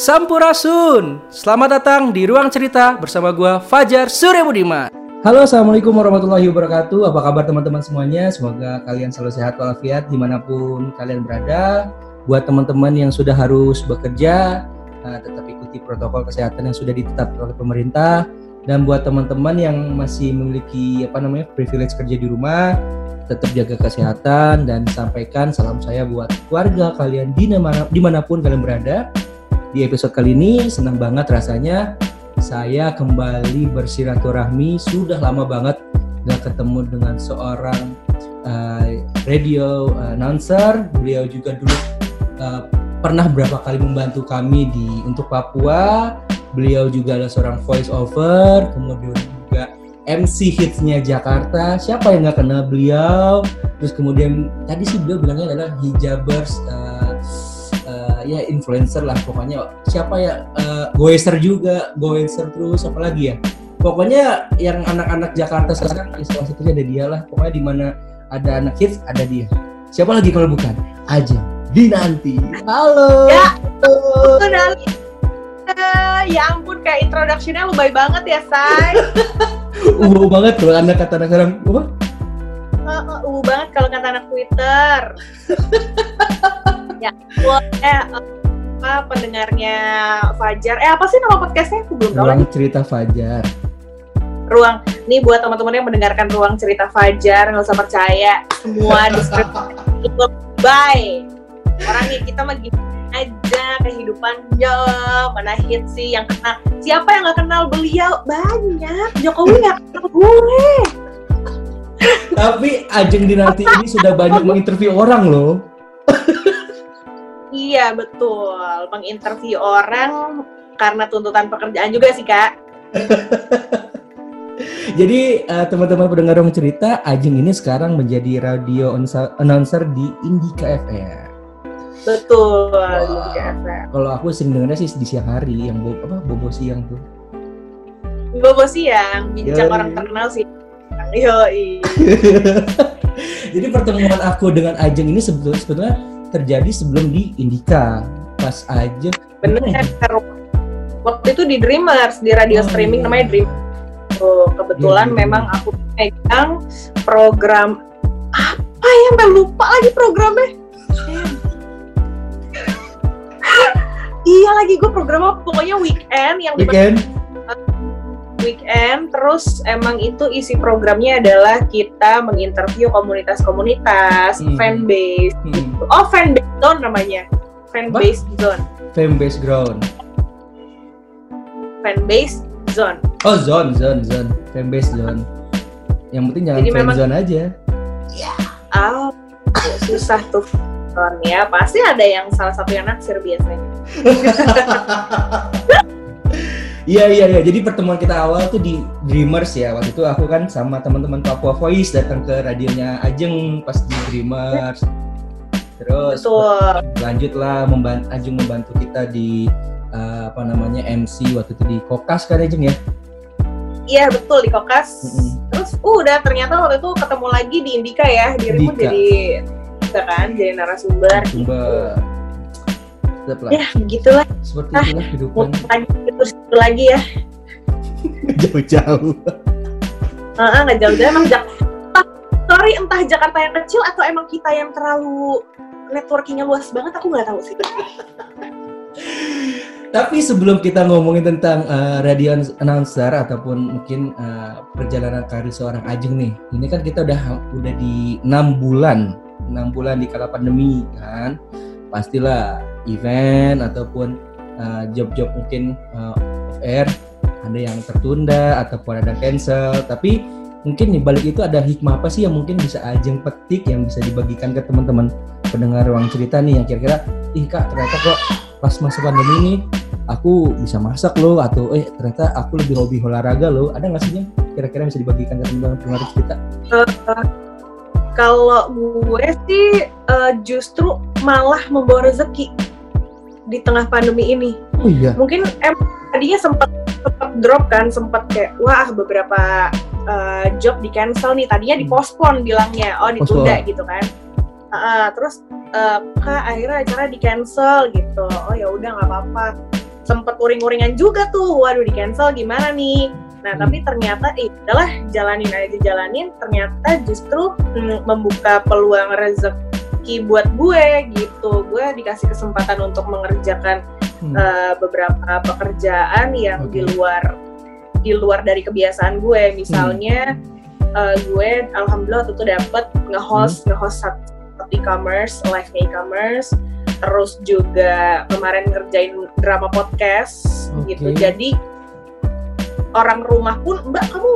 Sampurasun. Selamat datang di Ruang Cerita bersama gua Fajar Surya Budiman. Halo, assalamualaikum warahmatullahi wabarakatuh. Apa kabar teman-teman semuanya? Semoga kalian selalu sehat walafiat di mana pun kalian berada. Buat teman-teman yang sudah harus bekerja, uh, tetap ikuti protokol kesehatan yang sudah ditetapkan oleh pemerintah. Dan buat teman-teman yang masih memiliki apa namanya privilege kerja di rumah, tetap jaga kesehatan dan sampaikan salam saya buat keluarga kalian di mana di mana pun kalian berada. Di episode kali ini senang banget rasanya saya kembali bersiraturahmi sudah lama banget gak ketemu dengan seorang uh, radio announcer. Beliau juga dulu uh, pernah berapa kali membantu kami di untuk Papua. Beliau juga adalah seorang voice over, kemudian juga MC hitsnya Jakarta. Siapa yang nggak kenal beliau? Terus kemudian tadi sih beliau bilangnya adalah hijabers. Uh, uh, ya influencer lah pokoknya. Siapa ya uh, goeser juga goeser terus apa lagi ya? Pokoknya yang anak-anak Jakarta sekarang salah satunya ada dia lah. Pokoknya di mana ada anak hits ada dia. Siapa lagi kalau bukan? Aja Dinanti. Halo. Ya halo. Uh, ya ampun kayak introductionnya lebay banget ya say. Uh banget kalau anak kata anak sekarang. Apa? Uh, uh, banget kalau kata anak Twitter ya eh apa pendengarnya Fajar? Eh apa sih nama podcastnya? Aku belum tahu ruang cerita Fajar. Ruang. Nih buat teman-teman yang mendengarkan ruang cerita Fajar nggak usah percaya. Semua deskripsi itu bye. Orangnya kita lagi aja kehidupannya mana hit sih yang kenal siapa yang nggak kenal beliau? Banyak. Jokowi nggak kenal gue. Tapi Ajeng Dinanti ini sudah banyak menginterview orang loh Iya betul, menginterview orang karena tuntutan pekerjaan juga sih kak. Jadi uh, teman-teman pendengar yang cerita, Ajeng ini sekarang menjadi radio announcer di Indika FM. Betul, wow. Kalau aku sering dengarnya sih di siang hari, yang bo apa bobo siang tuh. Bobo siang, bincang Yoi. orang terkenal sih. Yoi. Jadi pertemuan aku dengan Ajeng ini sebetulnya, sebetulnya terjadi sebelum di Indika. Pas aja. Bener. Ya? Waktu itu di Dreamers di radio oh, streaming iya. namanya Dream oh, kebetulan iya, iya, memang aku pegang program apa ya? Mbak lupa lagi programnya. Iya. Lagi gue program apa? Pokoknya weekend yang weekend weekend terus emang itu isi programnya adalah kita menginterview komunitas-komunitas hmm. fanbase hmm. Gitu. oh fanbase zone namanya. Fanbase zone. Fanbase ground. Fanbase zone. Oh zone zone zone. Fanbase zone. Yang penting jangan Jadi fan memang, zone aja. Ya. Oh susah tuh zone ya. Pasti ada yang salah satu yang naksir biasanya Iya iya iya. Jadi pertemuan kita awal tuh di Dreamers ya. Waktu itu aku kan sama teman-teman Papua Voice datang ke radionya Ajeng pas di Dreamers. Terus Betul. lanjutlah membantu Ajeng membantu kita di uh, apa namanya MC waktu itu di Kokas kan Ajeng ya? Iya betul di Kokas. Mm -hmm. Terus uh, udah ternyata waktu itu ketemu lagi di Indika ya. Dirimu Indika. jadi kan jadi narasumber. Narasumber. Gitu tetap lah. Ya, begitulah. Seperti ah, itulah kehidupan. Terus lagi ya. Jauh-jauh. Uh, nggak jauh-jauh emang jak ah, sorry entah Jakarta yang kecil atau emang kita yang terlalu networkingnya luas banget aku nggak tahu sih. Tapi sebelum kita ngomongin tentang uh, radio announcer ataupun mungkin uh, perjalanan karir seorang Ajeng nih, ini kan kita udah udah di enam bulan, enam bulan di kala pandemi kan, pastilah event ataupun uh, job-job uh, mungkin uh, off air ada yang tertunda ataupun ada cancel. Tapi mungkin di balik itu ada hikmah apa sih yang mungkin bisa ajeng petik yang bisa dibagikan ke teman-teman pendengar ruang cerita nih yang kira-kira ih kak ternyata kok pas masa pandemi ini aku bisa masak loh atau eh ternyata aku lebih hobi olahraga loh. Ada nggak sih yang kira-kira bisa dibagikan ke teman-teman pendengar cerita? Uh, kalau gue sih uh, justru malah membawa rezeki di tengah pandemi ini. Oh iya. Mungkin em tadinya sempat sempat drop kan, sempat kayak wah beberapa uh, job di cancel nih. Tadinya di postpone bilangnya, oh ditunda gitu kan. Uh, terus uh, kak akhirnya acara di cancel gitu. Oh ya udah nggak apa-apa. sempet uring-uringan juga tuh waduh di cancel gimana nih nah Hmm. tapi ternyata eh adalah jalanin aja jalanin ternyata justru mm, membuka peluang rezeki buat gue gitu gue dikasih kesempatan untuk mengerjakan Hmm. eh, beberapa pekerjaan yang di Oke. luar di luar dari kebiasaan gue misalnya eh, gue alhamdulillah waktu itu dapet nge-host Hmm. nge-host e-commerce live e-commerce terus juga kemarin ngerjain drama podcast Oke. gitu jadi orang rumah pun mbak kamu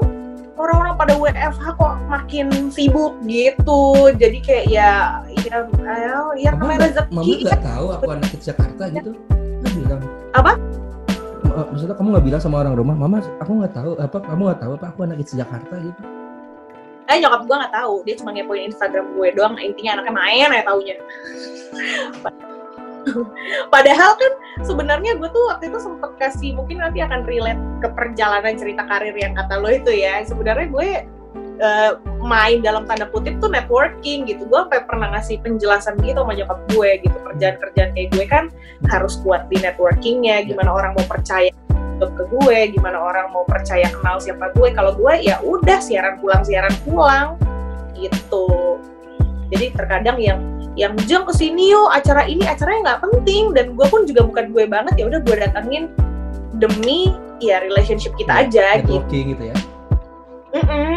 orang-orang pada WFH kok makin sibuk gitu jadi kayak ya ya ya, ya namanya rezeki Mama nggak tahu aku anak ke Jakarta gitu. Nggak bilang. Apa? Ma- Maksudnya kamu nggak bilang sama orang rumah, Mama, aku nggak tahu apa kamu nggak tahu apa aku anak ke Jakarta gitu. Eh nyokap gue nggak tahu, dia cuma ngepoin Instagram gue doang. Intinya anaknya main ya taunya. Padahal kan sebenarnya gue tuh waktu itu sempet kasih mungkin nanti akan relate ke perjalanan cerita karir yang kata lo itu ya. Sebenarnya gue eh, main dalam tanda kutip tuh networking gitu. Gue sampai pernah ngasih penjelasan gitu sama nyokap gue gitu. Kerjaan-kerjaan kayak gue kan harus kuat di networkingnya. Gimana orang mau percaya ke gue, gimana orang mau percaya kenal siapa gue. Kalau gue ya udah siaran pulang siaran pulang gitu. Jadi terkadang yang yang jeng ke sini yuk acara ini acaranya nggak penting dan gue pun juga bukan gue banget ya udah gue datangin demi ya relationship kita aja gitu. Networking gitu ya. Mm-mm.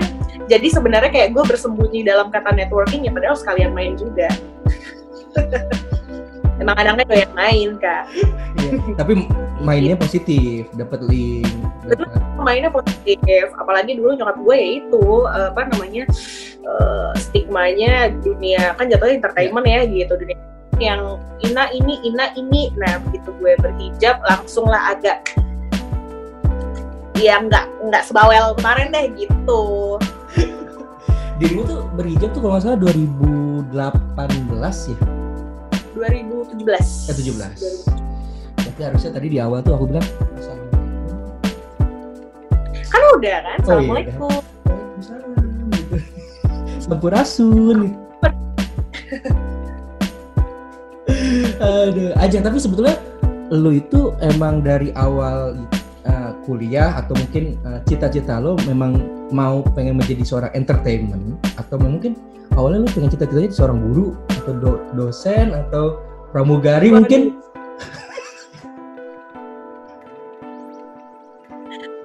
Jadi sebenarnya kayak gue bersembunyi dalam kata networking ya padahal sekalian main juga. Emang kadang-kadang doyan main kak. Iya. Tapi mainnya positif, dapat link, dapat mainnya positif apalagi dulu nyokap gue ya itu eh, apa namanya eh, stigmanya dunia kan jatuhnya entertainment ya gitu dunia yang ina ini ina ini. Nah begitu gue berhijab langsung lah agak ya nggak nggak sebawel kemarin deh gitu. Dirimu tuh berhijab tuh kalau nggak salah 2018 ya? 2017 eh 17 tapi harusnya tadi di awal tuh aku bilang Assalamualaikum. Kan udah kan? Oh, iya. assalamualaikum. Gitu. Sampurasun Aduh, Ajeng tapi sebetulnya lu itu emang dari awal uh, kuliah atau mungkin uh, cita-cita lo memang mau pengen menjadi seorang entertainment? Atau mungkin awalnya lu pengen cita-citanya jadi seorang guru atau do- dosen atau pramugari mungkin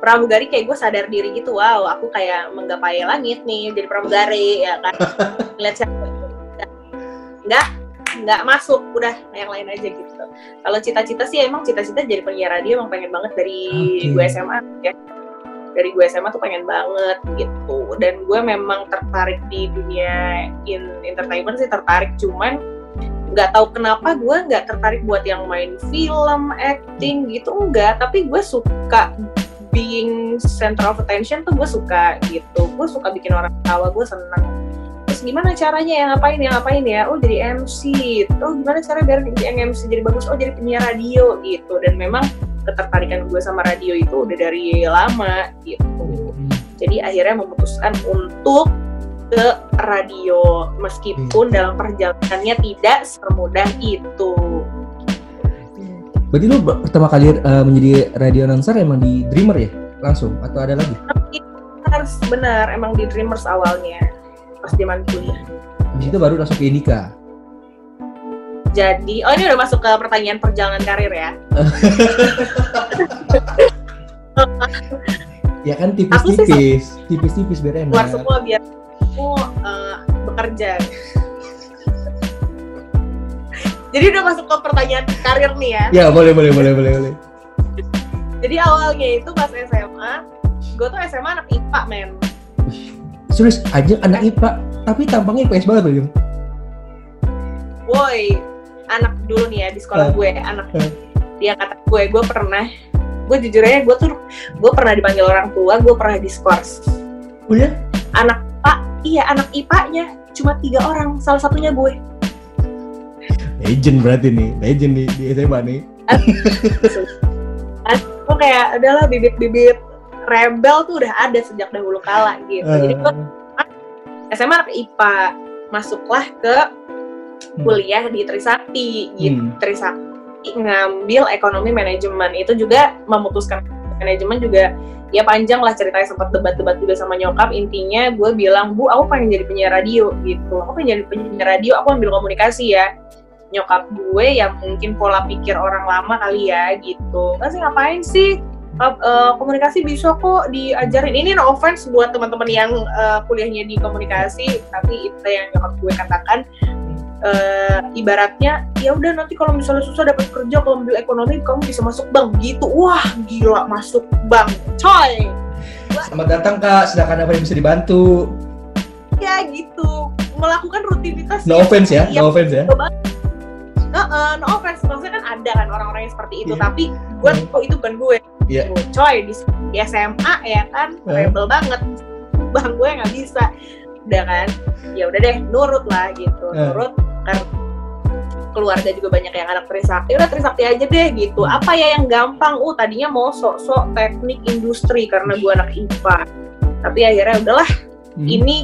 pramugari kayak gue sadar diri gitu wow aku kayak menggapai langit nih jadi pramugari ya kan. Ngeliat siapa nggak nggak masuk udah yang lain aja gitu. Kalau cita-cita sih emang cita-cita jadi penyiar radio emang pengen banget dari Oke. gue SMA ya. Dari gue SMA tuh pengen banget gitu. Dan gue memang tertarik di dunia in entertainment sih tertarik cuman nggak tahu kenapa gue nggak tertarik buat yang main film acting gitu enggak tapi gue suka being center of attention tuh gue suka gitu. Gue suka bikin orang tawa gue seneng. Terus gimana caranya ya? Ngapain ya? Ngapain ya? Oh jadi MC oh gimana cara biar yang MC jadi bagus? Oh jadi penyiar radio gitu. Dan memang ketertarikan gue sama radio itu udah dari lama gitu. Jadi akhirnya memutuskan untuk ke radio. Meskipun dalam perjalanannya tidak semudah itu berarti lu pertama kali uh, menjadi radio announcer emang di Dreamer ya? Langsung? Atau ada lagi? Harus benar. Emang di Dreamers awalnya pas zaman kuliah. Habis itu baru langsung ke Indika. Jadi oh ini udah masuk ke pertanyaan perjalanan karir ya? Ya kan tipis-tipis. Tipis-tipis biar keluar semua biar aku eh, bekerja jadi udah masuk ke pertanyaan karir nih ya. Ya boleh boleh boleh boleh boleh. Jadi awalnya itu pas SMA gue tuh SMA anak IPA men. Serius? Aja anak IPA tapi tampangnya IPS banget loh woi anak dulu nih ya di sekolah Eh. gue anak Eh. dia kata gue. Gue pernah gue jujur aja gue tuh gue pernah dipanggil orang tua gue pernah diskors. Oh ya? Anak pak iya anak IPA-nya cuma tiga orang salah satunya gue legend berarti nih legend di, di SMA nih. Gue kayak adalah bibit-bibit rebel tuh udah ada sejak dahulu kala gitu. Jadi gue Eh, SMA anak IPA masuklah ke kuliah di Trisakti gitu. Hmm. Trisakti ngambil ekonomi manajemen. Itu juga memutuskan manajemen juga ya panjang lah ceritanya sempat debat-debat juga sama nyokap. Intinya gue bilang bu aku pengen jadi penyiar radio gitu. Aku pengen jadi penyiar radio aku ambil komunikasi ya nyokap gue yang mungkin pola pikir orang lama kali ya gitu. Kan sih ngapain sih uh, komunikasi bisa kok diajarin? Ini no offense buat teman-teman yang uh, kuliahnya di komunikasi tapi itu yang nyokap gue katakan. Uh, ibaratnya ya udah nanti kalau misalnya susah dapat kerja kalau ambil ekonomi kamu bisa masuk bank gitu. Wah gila masuk bank coy. Selamat datang kak. Sedangkan apa yang bisa dibantu? Ya gitu. Melakukan rutinitas no offense ya no offense ya Uh, uh, no offense, maksudnya kan ada kan orang-orang yang seperti itu, yeah. tapi gue oh itu bukan gue. Yeah. Gitu. Coy di, di SMA ya kan, uh. rebel banget, bang gue nggak bisa, udah kan, ya udah deh nurut lah gitu, uh. nurut karena keluarga juga banyak yang anak Trisakti udah Trisakti aja deh gitu hmm. apa ya yang gampang uh tadinya mau sok-sok teknik industri karena gue anak IPA tapi akhirnya udahlah hmm. ini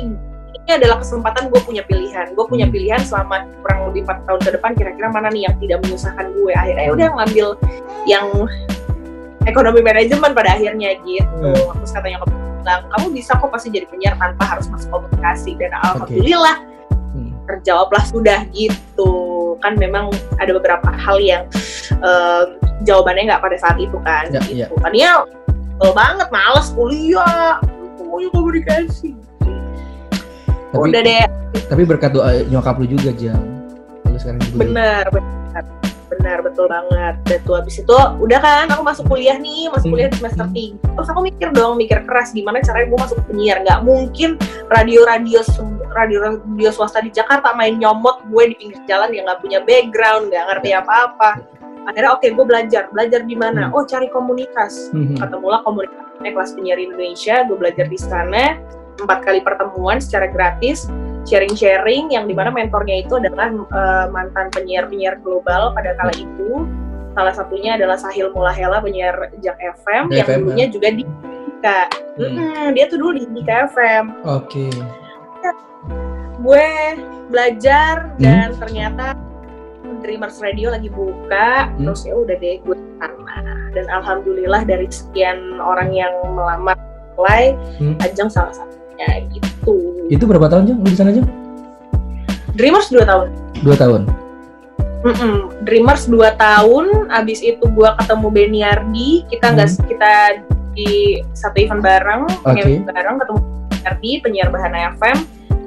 adalah kesempatan gue punya pilihan. Gue punya hmm. pilihan selama kurang lebih empat tahun ke depan kira-kira mana nih yang tidak menyusahkan gue. Akhirnya ya udah ngambil yang ekonomi manajemen pada akhirnya gitu. Hmm. terus katanya bilang kamu bisa kok pasti jadi penyiar tanpa harus masuk komunikasi. Dan alhamdulillah okay terjawablah sudah gitu. Kan memang ada beberapa hal yang uh, jawabannya nggak pada saat itu kan ya, gitu. Ya. kan ya banget males kuliah. Pokoknya komunikasi tapi, udah deh. tapi berkat doa nyokap lu juga jam sekarang juga benar benar. Benar betul banget. Dan tuh abis itu udah kan aku masuk kuliah nih masuk kuliah di semester hmm. tiga. Terus aku mikir dong mikir keras gimana caranya gue masuk penyiar? Nggak mungkin radio radio radio radio swasta di Jakarta main nyomot gue di pinggir jalan yang nggak punya background nggak ngerti apa-apa. Akhirnya oke okay, gue belajar. Belajar di mana? Hmm. oh cari komunitas. Hmm. ketemulah komunitas kelas penyiar Indonesia gue belajar di sana empat kali pertemuan secara gratis sharing-sharing yang di mana mentornya itu adalah uh, mantan penyiar-penyiar global pada kala itu salah satunya adalah Sahil Mulahela penyiar Jak FM, yang dulunya ya? juga di Dika hmm. Hmm, dia tuh dulu di Dika FM oke okay. gue belajar hmm. dan ternyata Dreamers Radio lagi buka hmm. terus ya udah deh gue sana dan alhamdulillah dari sekian orang yang melamar apply hmm. Ajeng salah satunya gitu itu berapa tahun? Lu di sana Jeng? Dreamers 2 tahun. 2 tahun. Mm -mm. Dreamers 2 tahun, abis itu gua ketemu Beniardi, kita nggak hmm. kita di satu event bareng, okay. event bareng ketemu Beniardi, penyiar Bahana FM,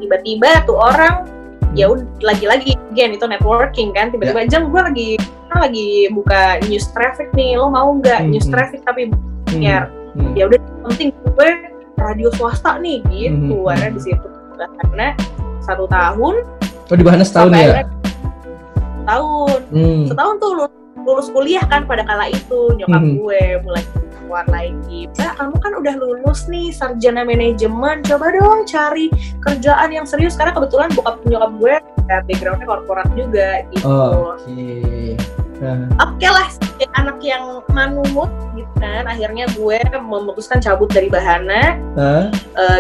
tiba-tiba tuh orang ya udah lagi-lagi again itu networking kan tiba-tiba yeah. jam gue lagi lagi buka news traffic nih lo mau nggak -hmm. news hmm. traffic tapi penyiar -hmm. ya udah penting gue radio swasta nih gitu. Mm -hmm. karena di situ. Karena satu tahun oh di Bahana setahun ya? tahun hmm. setahun tuh lulus, lulus kuliah kan pada kala itu nyokap hmm. gue mulai keluar lagi. Mbak kamu kan udah lulus nih sarjana manajemen. Coba dong cari kerjaan yang serius. Karena kebetulan bokap nyokap gue ya backgroundnya korporat juga gitu. Oh, oke oke okay lah anak yang manumut gitu kan akhirnya gue memutuskan cabut dari bahana huh? uh,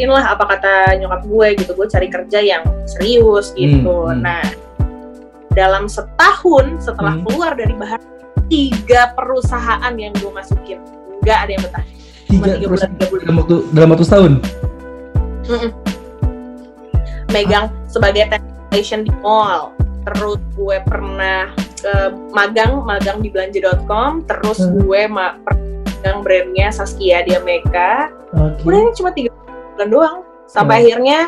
lah apa kata nyokap gue gitu gue cari kerja yang serius gitu hmm, hmm. nah dalam setahun setelah hmm. keluar dari bahana tiga perusahaan yang gue masukin nggak ada yang betah tiga, tiga bulan tiga bulan dalam waktu dalam waktu setahun mm -mm. megang ah. sebagai technician di mall terus gue pernah uh, magang magang di belanja.com terus hmm. gue ma magang brandnya Saskia di Amerika okay. udah ini cuma tiga bulan doang sampai hmm. akhirnya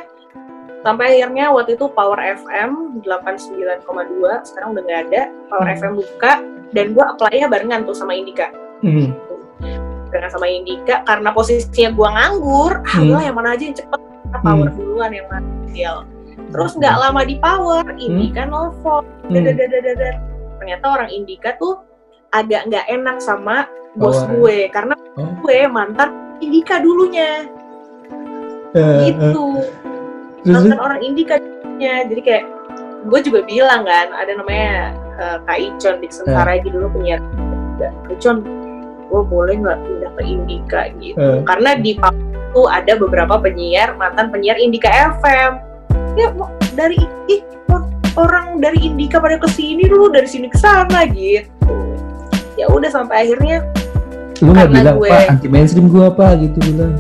sampai akhirnya waktu itu Power FM 89,2 sekarang udah nggak ada Power hmm. FM buka dan gue apply-nya barengan tuh sama Indika hmm. barengan sama Indika karena posisinya gue nganggur hmm. ah yang mana aja yang cepet Power hmm. duluan yang mana terus nggak lama di Power Indika hmm. nelfon hmm. Ternyata orang Indika tuh agak nggak enak sama bos oh, gue karena oh. gue mantan Indika dulunya. Uh, gitu. uh. mantan orang Indika dulunya. Jadi kayak gue juga bilang kan ada namanya uh, Kak Icon di sementara uh. dulu punya Kak Icon. Gue boleh nggak pindah ke Indika gitu? Uh. karena di itu ada beberapa penyiar mantan penyiar Indika FM ya dari ih orang dari Indika pada ke sini lu dari sini ke sana gitu. Ya udah sampai akhirnya lu nggak bilang gue- pak anti mainstream gue apa gitu bilang.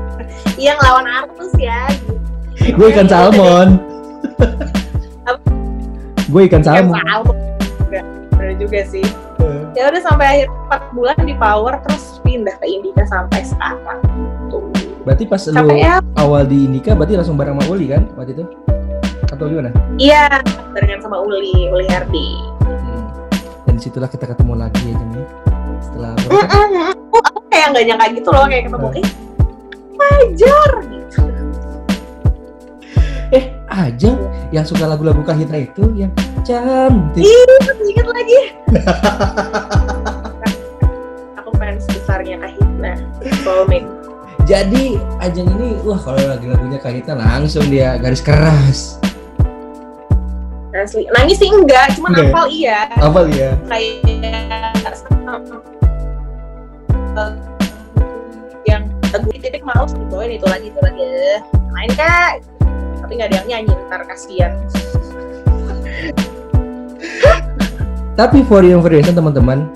Yang lawan arus ya gitu. gue ikan salmon. Gue ikan Kan salmon. bener juga sih. Ya udah sampai akhir 4 bulan di power terus pindah ke Indika sampai sekarang berarti pas lu ya awal di Indika berarti langsung bareng sama Uli kan waktu itu atau gimana iya barengan sama Uli Uli Herdi Hmm. dan di situlah kita ketemu lagi ya Jem ya. setelah berapa kan? aku, aku kayak nggak nyangka gitu loh kayak ketemu eh Fajar gitu eh aja yang suka lagu-lagu Kahitna itu yang cantik Ih, inget lagi. aku fans besarnya Kahitna, Soulmate. Jadi Ajeng ini wah kalau lagu-lagunya Kahitna langsung dia garis keras Asli. Nangis sih enggak, cuma Enggak ya? hafal iya. apa ya Kayak yang lagu di titik mau dibawain itu lagi itu lagi. Main kak. Tapi nggak ada yang nyanyi ntar kasihan. Tapi for your information teman-teman,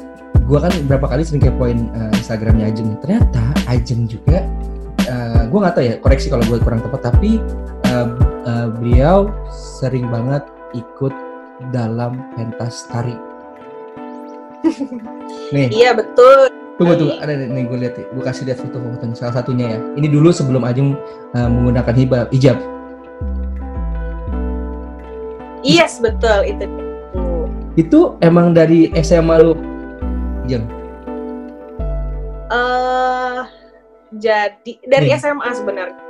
gua kan berapa kali sering kepoin uh, Instagramnya Ajeng. Ternyata Ajeng juga, uh, gua nggak tahu ya, koreksi kalau gue kurang tepat. Tapi uh, uh, beliau sering banget ikut dalam pentas tari. nih, Iya betul. tunggu tunggu, ada nih gue lihat, gue kasih lihat foto-fotonya salah satunya ya. Ini dulu sebelum Ajeng uh, menggunakan hijab, hijab. Yes betul itu. Itu emang dari SMA lu, Jeng? Eh jadi dari Nih. SMA sebenarnya.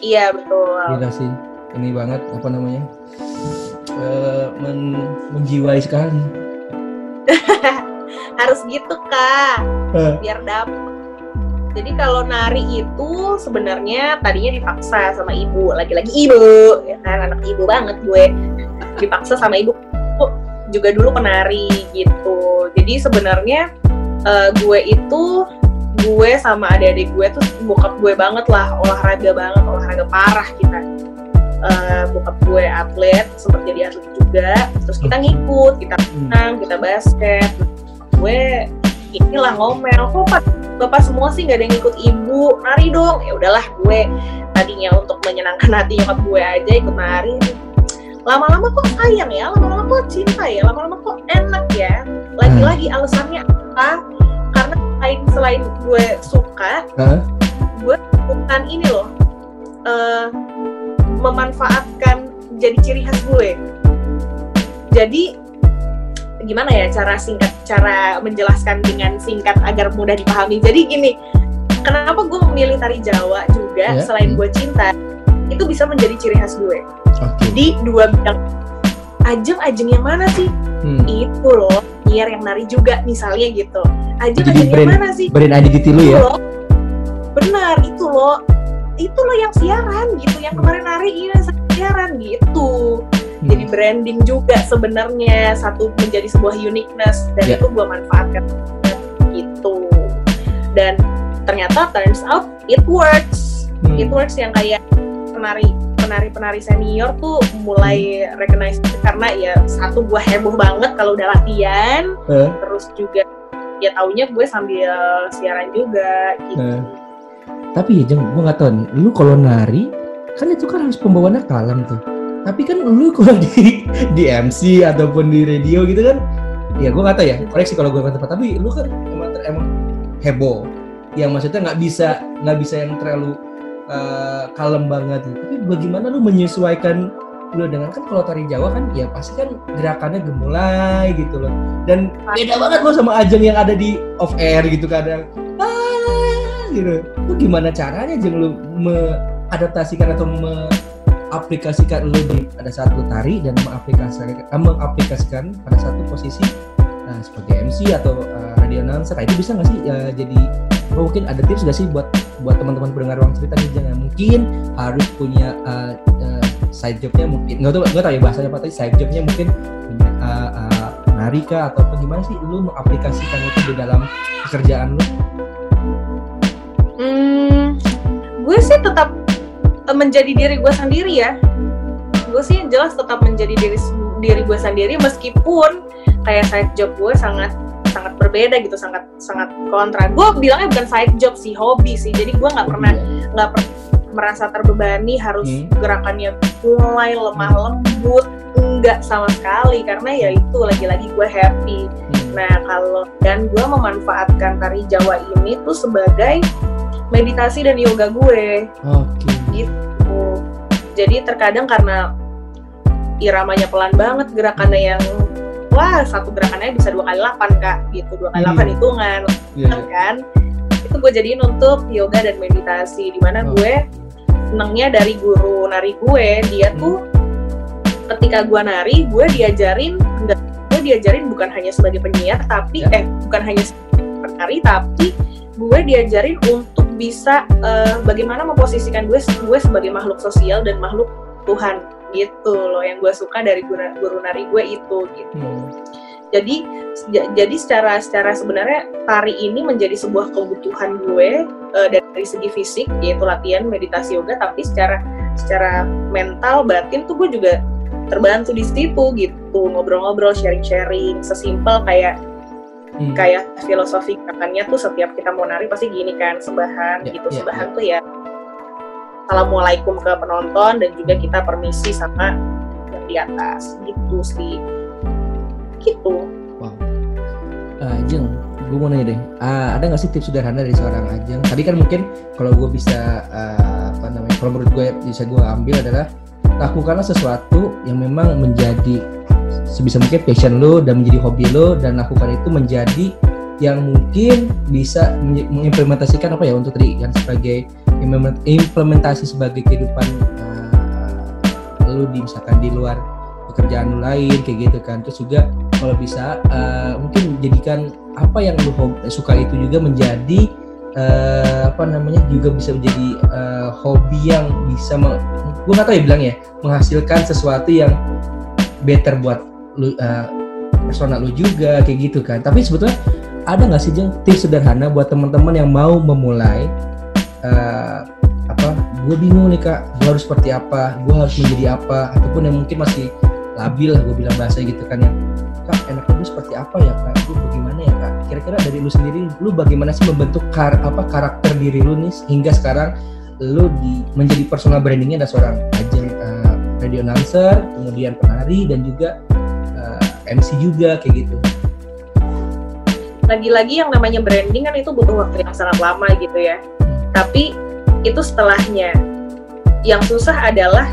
Iya betul. gila sih ini banget apa namanya Eh, men- menjiwai sekali harus gitu kak Eh. biar dapet jadi kalau nari itu sebenarnya tadinya dipaksa sama ibu lagi-lagi ibu ya kan anak ibu banget gue dipaksa sama ibu juga dulu penari gitu. Jadi sebenarnya eh, gue itu gue sama adik-adik gue tuh bokap gue banget lah olahraga banget olahraga parah kita. Eh, bokap gue atlet sempat jadi atlet juga. Terus kita ngikut kita Hmm. renang kita basket. Gue inilah ngomel kok pak bapak semua sih nggak ada yang ikut ibu nari dong. Ya udahlah gue tadinya untuk menyenangkan hati nyokap gue aja ikut nari lama-lama kok sayang ya lama-lama kok cinta ya lama-lama kok enak ya lagi-lagi alasannya apa karena selain selain gue suka Hah? bukan ini loh eh, memanfaatkan jadi ciri khas gue jadi gimana ya cara singkat cara menjelaskan dengan singkat agar mudah dipahami jadi gini kenapa gue memilih tari Jawa juga Ya. selain Hmm. gue cinta itu bisa menjadi ciri khas gue. Oke. Di dua bidang. Ajeng ajeng yang mana sih? Hmm. itu loh Nier yang nari juga misalnya gitu. Ajeng Jadi ajeng yang brand- mana sih? aja gitu lu ya? loh. Benar itu loh. Itu loh yang siaran gitu yang kemarin nari iya siaran gitu. Hmm. jadi branding juga sebenarnya satu menjadi sebuah uniqueness dan Ya. itu gue manfaatkan gitu. Dan ternyata turns out it works. Hmm. it works yang kayak penari penari penari senior tuh mulai recognize karena ya satu gue heboh banget kalau udah latihan. Eh, terus juga ya taunya gue sambil siaran juga gitu. Eh. tapi ya Jeng, gue nggak tahu nih lu kalau nari kan itu kan harus pembawaannya kalem tuh. Tapi kan lu kalau di di MC ataupun di radio gitu kan ya gue nggak tahu ya koreksi kalau gue tepat. Tapi lu kan emang emang heboh. Yang maksudnya nggak bisa nggak bisa yang terlalu eh, kalem banget gitu. tapi bagaimana lu menyesuaikan lu dengan kan kalau tari Jawa kan ya pasti kan gerakannya gemulai gitu loh. Dan beda banget lo sama Ajeng yang ada di off air gitu kadang ah, gitu. Lu gimana caranya Jeng lu mengadaptasikan atau mengaplikasikan lu di pada saat lu tari dan mengaplikasikan eh, mengaplikasikan pada satu posisi eh, sebagai MC atau eh, radio announcer. Nah, itu bisa nggak sih eh, jadi mungkin ada tips nggak sih buat buat teman-teman pendengar ruang cerita nih jangan mungkin harus punya eh, eh, side jobnya mungkin nggak tahu nggak tahu ya bahasanya apa tadi side jobnya mungkin punya eh, eh, nari kah atau gimana sih lu mengaplikasikan itu di dalam pekerjaan lu Hmm, gue sih tetap menjadi diri gue sendiri ya. gue sih jelas tetap menjadi diri diri gue sendiri meskipun kayak side job gue sangat sangat berbeda gitu sangat sangat kontra. Gue bilangnya bukan side job sih hobi sih. Jadi gue nggak pernah nggak pernah merasa terbebani harus hmm. gerakannya mulai lemah lembut enggak sama sekali. Karena ya itu lagi-lagi gue happy. Hmm. nah kalau dan gue memanfaatkan tari Jawa ini tuh sebagai meditasi dan yoga gue. Okay. gitu. Jadi terkadang karena iramanya pelan banget gerakannya yang wah satu gerakannya bisa dua kali delapan kak gitu dua kali delapan hmm. hitungan yeah. Iya. kan itu gue jadiin untuk yoga dan meditasi di mana oh. gue senengnya dari guru nari gue dia hmm. tuh ketika gue nari gue diajarin enggak gue diajarin bukan hanya sebagai penyiar tapi yeah. eh bukan hanya penari tapi gue diajarin untuk bisa uh, bagaimana memposisikan gue gue sebagai makhluk sosial dan makhluk Tuhan gitu loh yang gue suka dari guru, guru nari gue itu gitu hmm. jadi jadi secara secara sebenarnya tari ini menjadi sebuah kebutuhan gue uh, dari segi fisik yaitu latihan meditasi yoga tapi secara secara mental batin tuh gue juga terbantu di situ gitu ngobrol-ngobrol sharing-sharing sesimpel kayak hmm. kayak filosofi katanya tuh setiap kita mau nari pasti gini kan sembahan yeah, gitu yeah, sembahan yeah. tuh ya assalamualaikum ke penonton dan juga kita permisi sama yang di atas. Gitu sih. Gitu. Wow. Uh, Jeng gue mau nanya deh. Uh, ada nggak sih tips sederhana dari seorang Ajeng? Tadi kan mungkin kalau gue bisa uh, apa namanya kalau menurut gue bisa gue ambil adalah lakukanlah sesuatu yang memang menjadi sebisa mungkin passion lo dan menjadi hobi lo dan lakukan itu menjadi yang mungkin bisa mengimplementasikan apa ya untuk tadi yang sebagai implementasi sebagai kehidupan uh, lu di misalkan di luar pekerjaan lu lain kayak gitu kan. Terus juga kalau bisa uh, mungkin menjadikan apa yang lu suka itu juga menjadi uh, apa namanya juga bisa menjadi uh, hobi yang bisa gue nggak tahu ya bilang ya menghasilkan sesuatu yang better buat lu uh, personal lu juga kayak gitu kan. Tapi sebetulnya ada nggak sih jeng tips sederhana buat teman-teman yang mau memulai uh, apa gue bingung nih kak gue harus seperti apa gue harus menjadi apa ataupun yang mungkin masih labil gue bilang bahasa gitu kan ya. Kak enaknya gue seperti apa ya kak? Gue bagaimana ya kak? Kira-kira dari lu sendiri lu bagaimana sih membentuk kar apa karakter diri lu nih hingga sekarang lu di menjadi personal brandingnya ada seorang ajeng uh, radio announcer kemudian penari dan juga uh, eh, MC juga kayak gitu lagi-lagi yang namanya branding kan itu butuh waktu yang sangat lama gitu ya. Tapi itu setelahnya. Yang susah adalah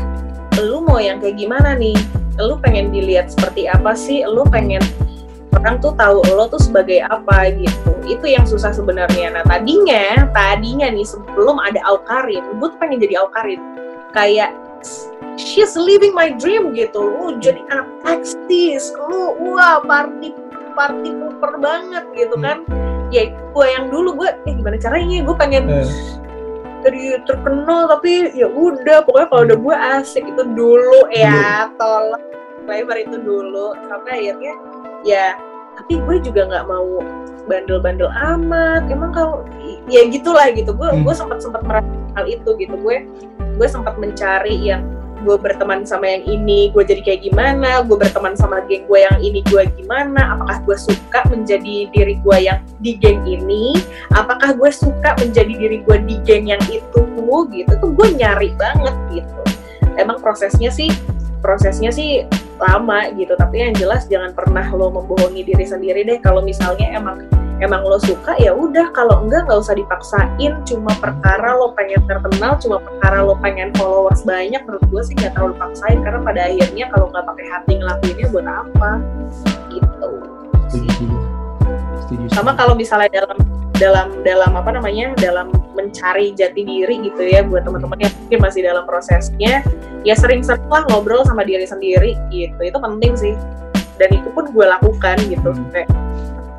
lu mau yang kayak gimana nih? Lu pengen dilihat seperti apa sih? Lu pengen orang tuh tahu lo tuh sebagai apa gitu. Itu yang susah sebenarnya. Nah tadinya tadinya nih sebelum ada Aukarin gue tuh pengen jadi Aukarin kayak she's living my dream gitu. Lu jadi anak eksis lu wah party party super banget gitu hmm. kan. Ya gue yang dulu gue eh gimana caranya gue pengen jadi terkenal tapi ya udah pokoknya kalau udah gue asik itu dulu. Ya tolong lebar itu dulu sampai akhirnya ya tapi gue juga nggak mau bandel-bandel amat. Emang kalau ya gitulah gitu. Gue hmm. gue sempat sempat merasa hal itu gitu. Gue gue sempat mencari yang gue berteman sama yang ini gue jadi kayak gimana gue berteman sama geng gue yang ini gue gimana apakah gue suka menjadi diri gue yang di geng ini apakah gue suka menjadi diri gue di geng yang itu gitu. Tuh gue nyari banget gitu. Emang prosesnya sih prosesnya sih lama gitu. Tapi yang jelas jangan pernah lo membohongi diri sendiri deh. Kalau misalnya emang emang lo suka ya udah. Kalau enggak nggak usah dipaksain. Cuma perkara lo pengen terkenal cuma perkara lo pengen followers banyak menurut gue sih nggak terlalu paksain. Karena pada akhirnya kalau nggak pakai hati ngelakuinnya buat apa? Gitu. Setuju sama kalau misalnya dalam dalam dalam apa namanya dalam mencari jati diri gitu ya buat teman-teman yang mungkin masih dalam prosesnya ya sering-sering lah ngobrol sama diri sendiri gitu. Itu penting sih. Dan itu pun gue lakukan gitu. Kayak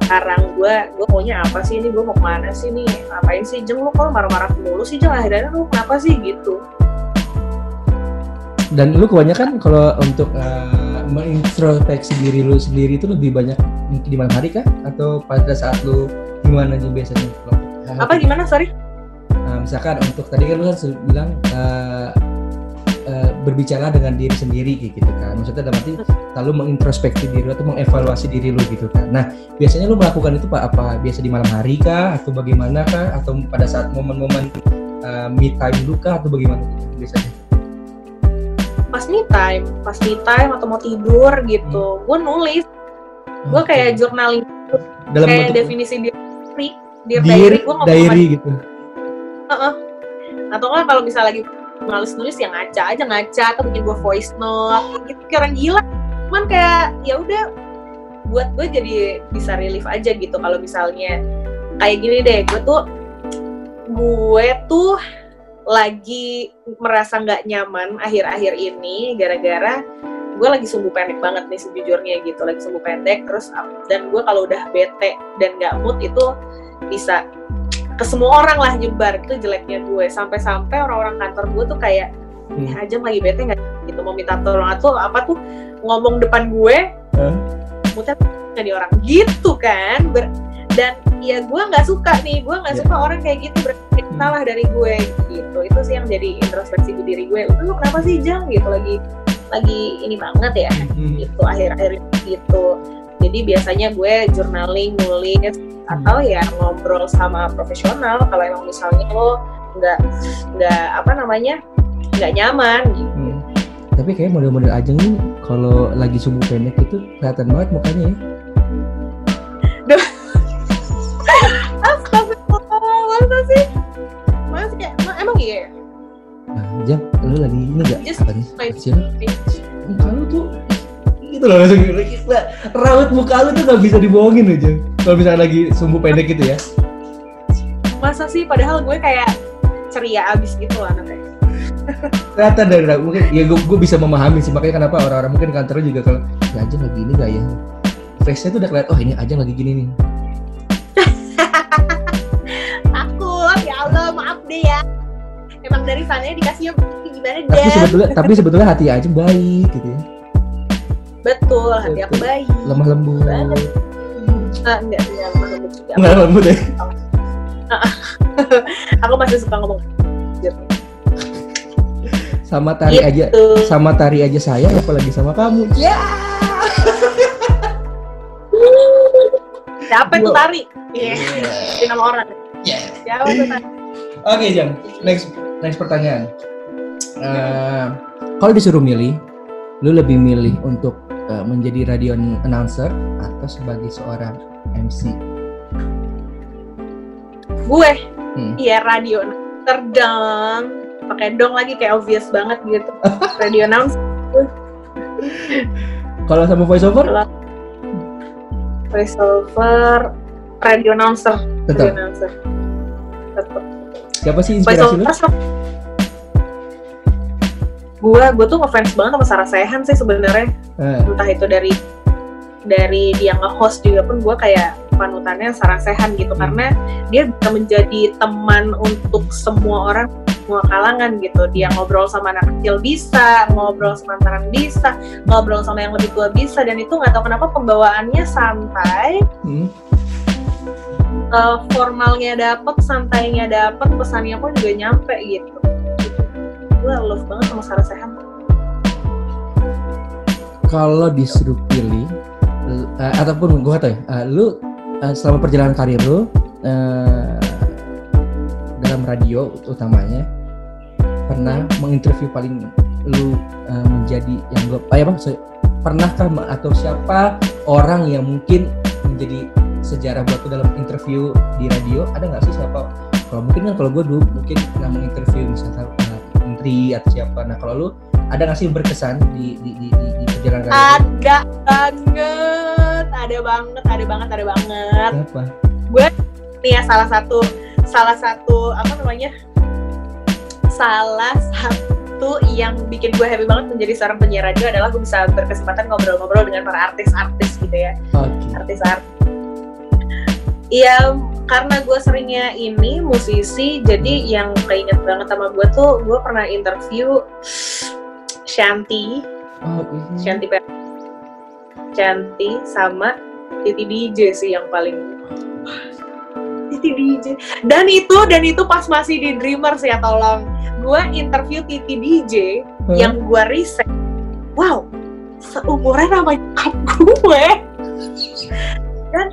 sekarang gue gue maunya apa sih ini? Gue mau ke mana sih nih ngapain sih? Jeng lu kok marah-marah mulu sih jeng? Akhirnya lu kenapa sih? Gitu. Dan lu kebanyakan kalau untuk uh, mengintrospeksi diri lu sendiri itu lebih banyak di malam hari kah? Atau pada saat lu gimana aja biasanya? Apa gimana? Sorry. Uh, misalkan untuk tadi kan lu kan bilang uh, uh, berbicara dengan diri sendiri gitu kan. Maksudnya dalam arti lalu mengintrospeksi diri atau mengevaluasi diri lu gitu kan. Nah biasanya lu melakukan itu pak apa? Biasa di malam hari kah? Atau bagaimana kah? Atau pada saat momen-momen uh, me time lu kah? Atau bagaimana biasanya? Pas me time pas me time atau mau tidur gitu hmm. gue nulis. Gue okay. kayak journaling dalam kayak definisi diri diri diri gue diary gitu. Uh -uh. atau kan kalau misalnya lagi males nulis ya ngaca aja ngaca atau bikin gue voice note. Gitu kayak orang gila. Cuman kayak ya udah buat gue jadi bisa relief aja gitu. Kalau misalnya kayak gini deh gue tuh gue tuh lagi merasa nggak nyaman akhir-akhir ini gara-gara gue lagi sumbu pendek banget nih sejujurnya gitu. Lagi sumbu pendek terus dan gue kalau udah bete dan nggak mood itu bisa ke semua orang lah nyebar itu jeleknya gue sampai-sampai orang-orang kantor gue tuh kayak hmm. aja lagi bete nggak gitu mau minta tolong atau apa tuh ngomong depan gue huh? muter jadi orang gitu kan Ber dan ya gue nggak suka nih gue nggak yeah. suka orang kayak gitu berarti hmm. salah dari gue gitu itu sih yang jadi introspeksi di diri gue lu kenapa sih jang gitu lagi lagi ini banget ya hmm. gitu akhir-akhir gitu jadi biasanya gue journaling nulis hmm. atau ya ngobrol sama profesional kalau emang misalnya lo nggak nggak apa namanya nggak nyaman gitu hmm. tapi kayak model-model ajeng nih kalau lagi subuh pendek itu kelihatan banget mukanya ya sih? Mas kayak emang iya? Nah, Jam, lu lagi ini gak? Just apa nih? Siapa? Muka lu tuh gitu loh langsung gila. Raut muka lu tuh gak bisa dibohongin loh Jam. Kalau misalnya lagi sumbu pendek gitu ya. Masa sih? Padahal gue kayak ceria abis gitu lah anaknya. Ternyata dari mungkin ya gue, gue bisa memahami sih makanya kenapa orang-orang mungkin kantor juga kalau ya aja lagi ini gak ya face-nya tuh udah kelihatan oh ini aja lagi gini nih deh ya emang dari sananya dikasihnya gimana deh tapi sebetulnya tapi sebetulnya hati aja baik gitu ya betul hati aku baik lemah lembut. Banget. Ah, enggak enggak lemah lembut juga. Enggak lembut ya? Aku masih suka ngomong sama tari gitu. aja sama tari aja sayang apalagi sama kamu. Ya. Siapa itu tari? Iya. Yeah. nama orang. Yeah. siapa itu tari? Oke, okay, Jang. Next next pertanyaan. Uh, kalau disuruh milih, lu lebih milih untuk uh, menjadi radio announcer atau sebagai seorang MC? Gue, hmm. iya radio announcer dong. Pakai dong lagi kayak obvious banget gitu. radio announcer. kalau sama voice over? voice over, radio announcer. Tetap. Radio announcer. Tetap Siapa sih inspirasi lu? Gue gue tuh ngefans banget sama Sarah Sehan sih sebenarnya. Eh. Entah itu dari dari dia nge-host juga pun gue kayak panutannya Sarah Sehan gitu hmm. karena dia bisa menjadi teman untuk semua orang semua kalangan gitu dia ngobrol sama anak kecil bisa ngobrol sama anak bisa ngobrol sama yang lebih tua bisa dan itu nggak tahu kenapa pembawaannya santai hmm uh, formalnya dapet, santainya dapet, pesannya pun juga nyampe gitu. Gue love banget sama Sarah Sehan. Kalau disuruh pilih, uh, ataupun gue tau ya, uh, lu uh, selama perjalanan karir lu uh, dalam radio utamanya pernah menginterview paling lu uh, menjadi yang gue, apa ya bang? Pernahkah atau siapa orang yang mungkin menjadi sejarah buat dalam interview di radio ada nggak sih siapa kalau mungkin kan kalau gue dulu mungkin pernah menginterview misalnya menteri atau siapa. Nah kalau lu ada nggak sih berkesan di di di, di, di perjalanan ada banget ada banget ada banget ada banget. Siapa gue nih ya salah satu salah satu apa namanya? Salah satu yang bikin gue happy banget menjadi seorang penyiar radio adalah gue bisa berkesempatan ngobrol-ngobrol dengan para artis-artis gitu ya. Okay. artis-artis. Iya, karena gue seringnya ini musisi, jadi yang keinget banget sama gue tuh, gue pernah interview Shanti, oh, iya. Shanti Shanti sama Titi DJ sih yang paling Titi DJ. Dan itu dan itu pas masih di Dreamers ya tolong. Gue interview Titi DJ Huh? yang gue riset wow seumuran sama nyokap gue dan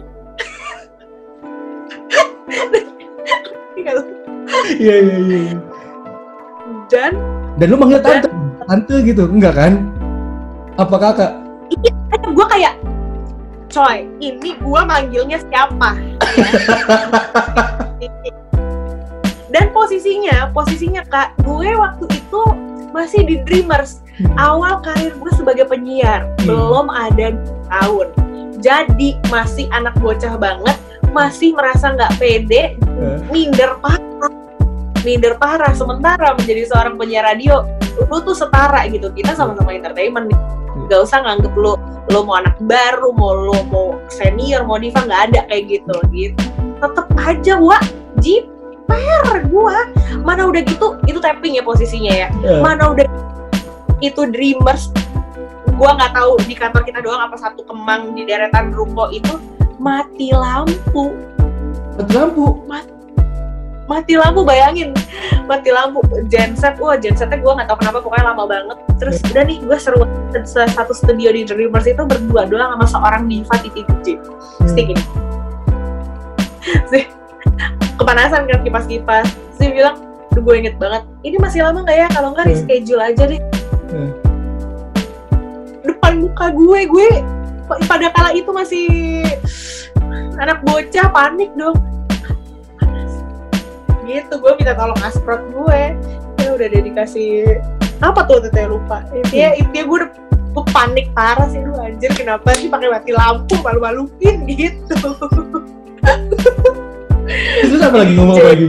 Iya iya iya. iya. dan Dan lu manggil tante, tante gitu, enggak kan? Apa kakak? gue kayak coy ini gue manggilnya siapa dan posisinya posisinya kak gue waktu itu masih di Dreamers Hmm. awal karir gue sebagai penyiar Hmm. belum ada tahun jadi masih anak bocah banget masih merasa nggak pede Eh. minder parah. Minder parah sementara menjadi seorang penyiar radio lu tuh setara gitu. Kita sama-sama entertainment nih. Gak usah nganggep lu lu mau anak baru mau lu mau senior mau diva nggak ada kayak gitu. Gitu. Tetep aja wa jiper gua. Mana udah gitu itu tapping ya posisinya ya. Eh, mana udah itu dreamers gua nggak tahu di kantor kita doang apa satu kemang di deretan ruko itu mati lampu. Mati lampu. mati lampu bayangin. Mati lampu genset wah gensetnya gue nggak tahu kenapa pokoknya lama banget. Terus udah nih gue seru se- satu studio di Dreamers itu berdua doang sama seorang diva Titi DJ pasti gini sih kepanasan kan kipas-kipas. Sih bilang Duh, gue inget banget. Ini masih lama nggak ya? Kalau nggak Hmm. reschedule aja deh. Hmm. depan muka gue gue pada kala itu masih anak bocah panik dong. Gitu gue minta tolong asprot gue. Ya udah dia dikasih apa tuh teteh lupa. Intinya intinya gue udah gue panik parah sih lu anjir kenapa sih pakai mati lampu malu-maluin gitu. Terus apa lagi? Ngomong apa lagi?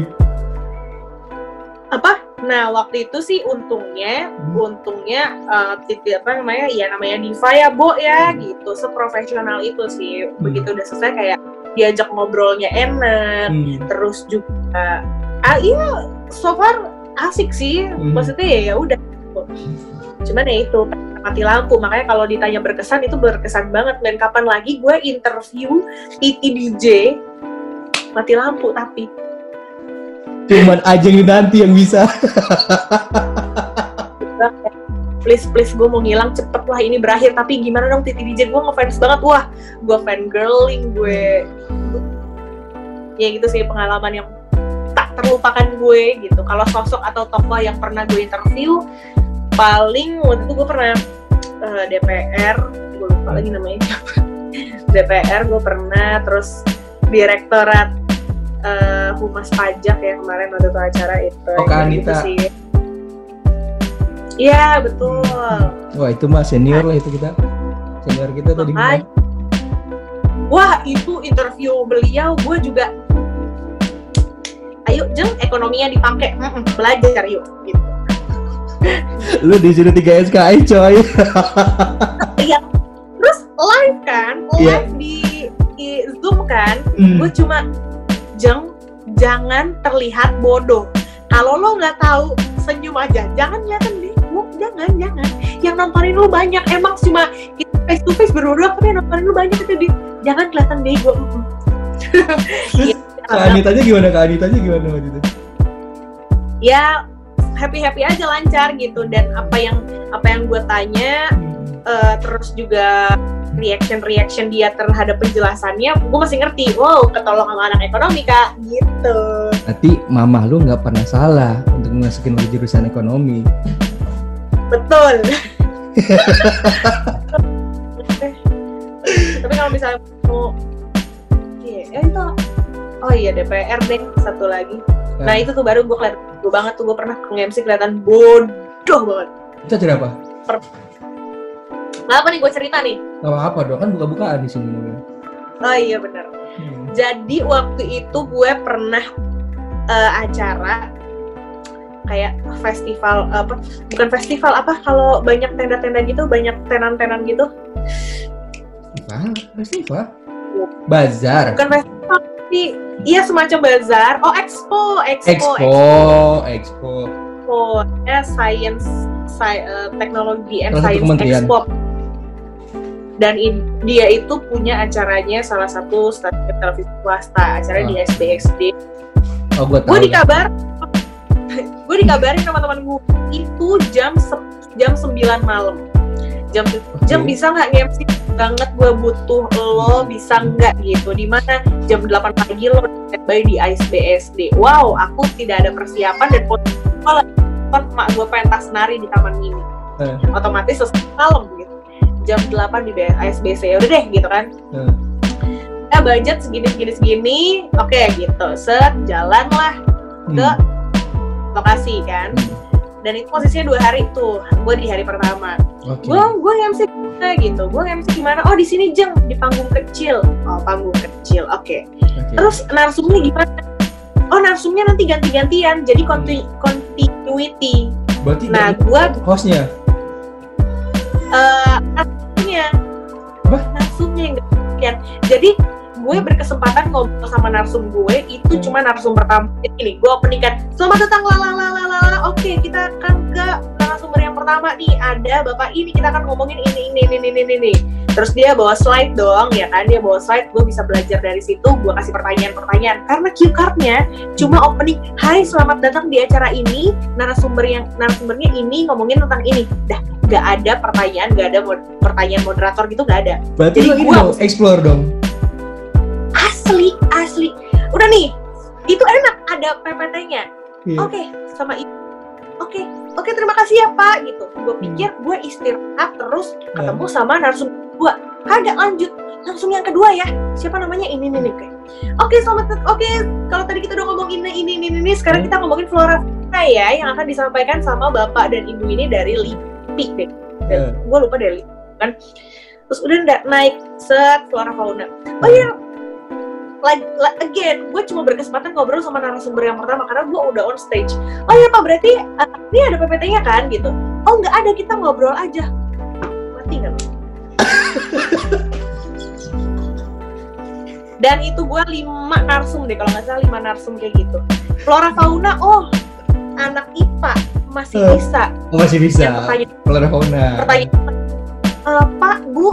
apa nah waktu itu sih untungnya Hmm. untungnya eh, titik apa namanya ya namanya diva ya bo ya gitu. Seprofesional itu sih. Begitu udah selesai kayak diajak ngobrolnya enak Hmm. terus juga ah iya so far asik sih. Hmm. maksudnya ya ya udah. Cuman ya itu mati lampu. Makanya kalau ditanya berkesan itu berkesan banget. Dan kapan lagi gue interview Titi DJ mati lampu tapi Cuman Ajeng nanti yang bisa. please please gue mau ngilang cepet lah ini berakhir. Tapi gimana dong Titi DJ gue ngefans banget. Wah gue fan girling gue. Ya gitu sih pengalaman yang tak terlupakan gue gitu. Kalau sosok atau tokoh yang pernah gue interview paling waktu itu gue pernah eh, DPR gue lupa lagi namanya DPR gue pernah terus direktorat eh, humas pajak ya kemarin waktu itu acara itu Oh, Kak Anita. sih Iya betul. Wah itu mah senior lah itu kita. Senior kita tadi. Wah itu interview beliau gue juga. Ayo jeng ekonominya dipakai Mm-mm, belajar yuk gitu. Lu disuruh 3 SKI coy. Iya. Terus live kan, Iya. live di, di zoom kan, Hmm. gue cuma jeng jangan terlihat bodoh. Kalau lo nggak tahu senyum aja, jangan kelihatan bego, jangan jangan. Yang nontonin lu banyak, emang cuma face to face berdua, tapi yang nontonin lu banyak itu di, jangan kelihatan bego. Mm-mm. Terus. Kak Anitanya gimana? Kak Anitanya gimana waktu itu? ya happy happy aja lancar gitu dan apa yang apa yang gue tanya eh, terus juga reaction reaction dia terhadap penjelasannya gue masih ngerti wow ketolong sama anak ekonomi kak. Gitu. Berarti mamah lu nggak pernah salah untuk masukin lu ke jurusan ekonomi. betul. Tapi kalau misalnya mau iya eh, itu oh iya DPR deh satu lagi. Nah itu tuh baru gue kelihatan gue banget tuh gue pernah nge-MC kelihatan bodoh banget. Itu cerita apa? Nah apa nih gue cerita nih Gak apa-apa dong, kan buka-bukaan di sini. oh iya benar Hmm. Jadi waktu itu gue pernah eh, acara kayak festival apa bukan festival apa kalau banyak tenda-tenda gitu banyak tenan-tenan gitu Festival? Festival? Bazar? bukan festival tapi iya semacam bazar oh expo expo Expo, Expo. expo ya science sci- eh, teknologi and Salah science expo dan in- dia itu punya acaranya salah satu stasiun televisi swasta acaranya di SBXD Oh, gua tahu. gue dikabar gue dikabarin sama teman gue itu jam se- jam 9 malam. Jam jam bisa nggak nge-MC banget gue butuh lo bisa nggak gitu? Di mana jam 8 pagi lo standby di ISBSD wow aku tidak ada persiapan dan posisi emak gue pentas nari di taman mini Eh. otomatis selesai malam jam 8 di ISBC ya udah deh gitu kan. Eh. ya budget segini segini segini. Oke gitu. Set jalan lah Hmm. ke lokasi kan. Dan itu posisinya dua hari tuh. Gue di hari pertama. Oke. gue gue MC gimana gitu? Gue MC gimana? Oh di sini jeng di panggung kecil. Oh panggung kecil. Oke. Oke. terus narsumnya gimana? Oh narsumnya nanti ganti-gantian. Jadi conti- continuity Berarti nah gue hostnya. eh Apa? Yang gantian jadi gue berkesempatan ngobrol sama narsum gue itu cuma narsum pertama. Ini gue opening kan selamat datang lalalala oke kita akan ke narasumber yang pertama nih. Ada bapak ini kita akan ngomongin ini ini ini ini ini, ini. terus dia bawa slide dong ya kan? Dia bawa slide gue bisa belajar dari situ. Gue kasih pertanyaan-pertanyaan. Karena cue cardnya cuma opening. Hai selamat datang di acara ini. Narasumber yang narasumbernya ini ngomongin tentang ini. Dah nggak ada pertanyaan nggak ada mod- pertanyaan moderator gitu nggak ada. Berarti Jadi dong, explore dong. asli asli. Udah nih itu enak ada PPT-nya Iya. oke sama ibu oke oke terima kasih ya pak gitu. Gue pikir gue istirahat terus ketemu sama narsum gue kagak lanjut. Langsung yang kedua ya. Siapa namanya? Ini nih kayak oke. Selamat oke kalau tadi kita udah ngomong ini ini ini ini sekarang kita ngomongin flora fauna ya yang akan disampaikan sama bapak dan ibu ini dari LIPI deh. Eh. gue lupa dari LIPI kan? Terus udah nggak naik set flora fauna. Oh iya. Like, like again gue cuma berkesempatan ngobrol sama narasumber yang pertama karena gue udah on stage. Oh iya pak berarti ini ada PPT-nya kan gitu oh nggak ada kita ngobrol aja mati nggak dan itu gue lima narsum deh kalau nggak salah lima narsum kayak gitu flora fauna oh anak IPA masih Eh. bisa Oh, masih bisa. pertanyaan Flora fauna. pertanyaan "Eh, Pak Bu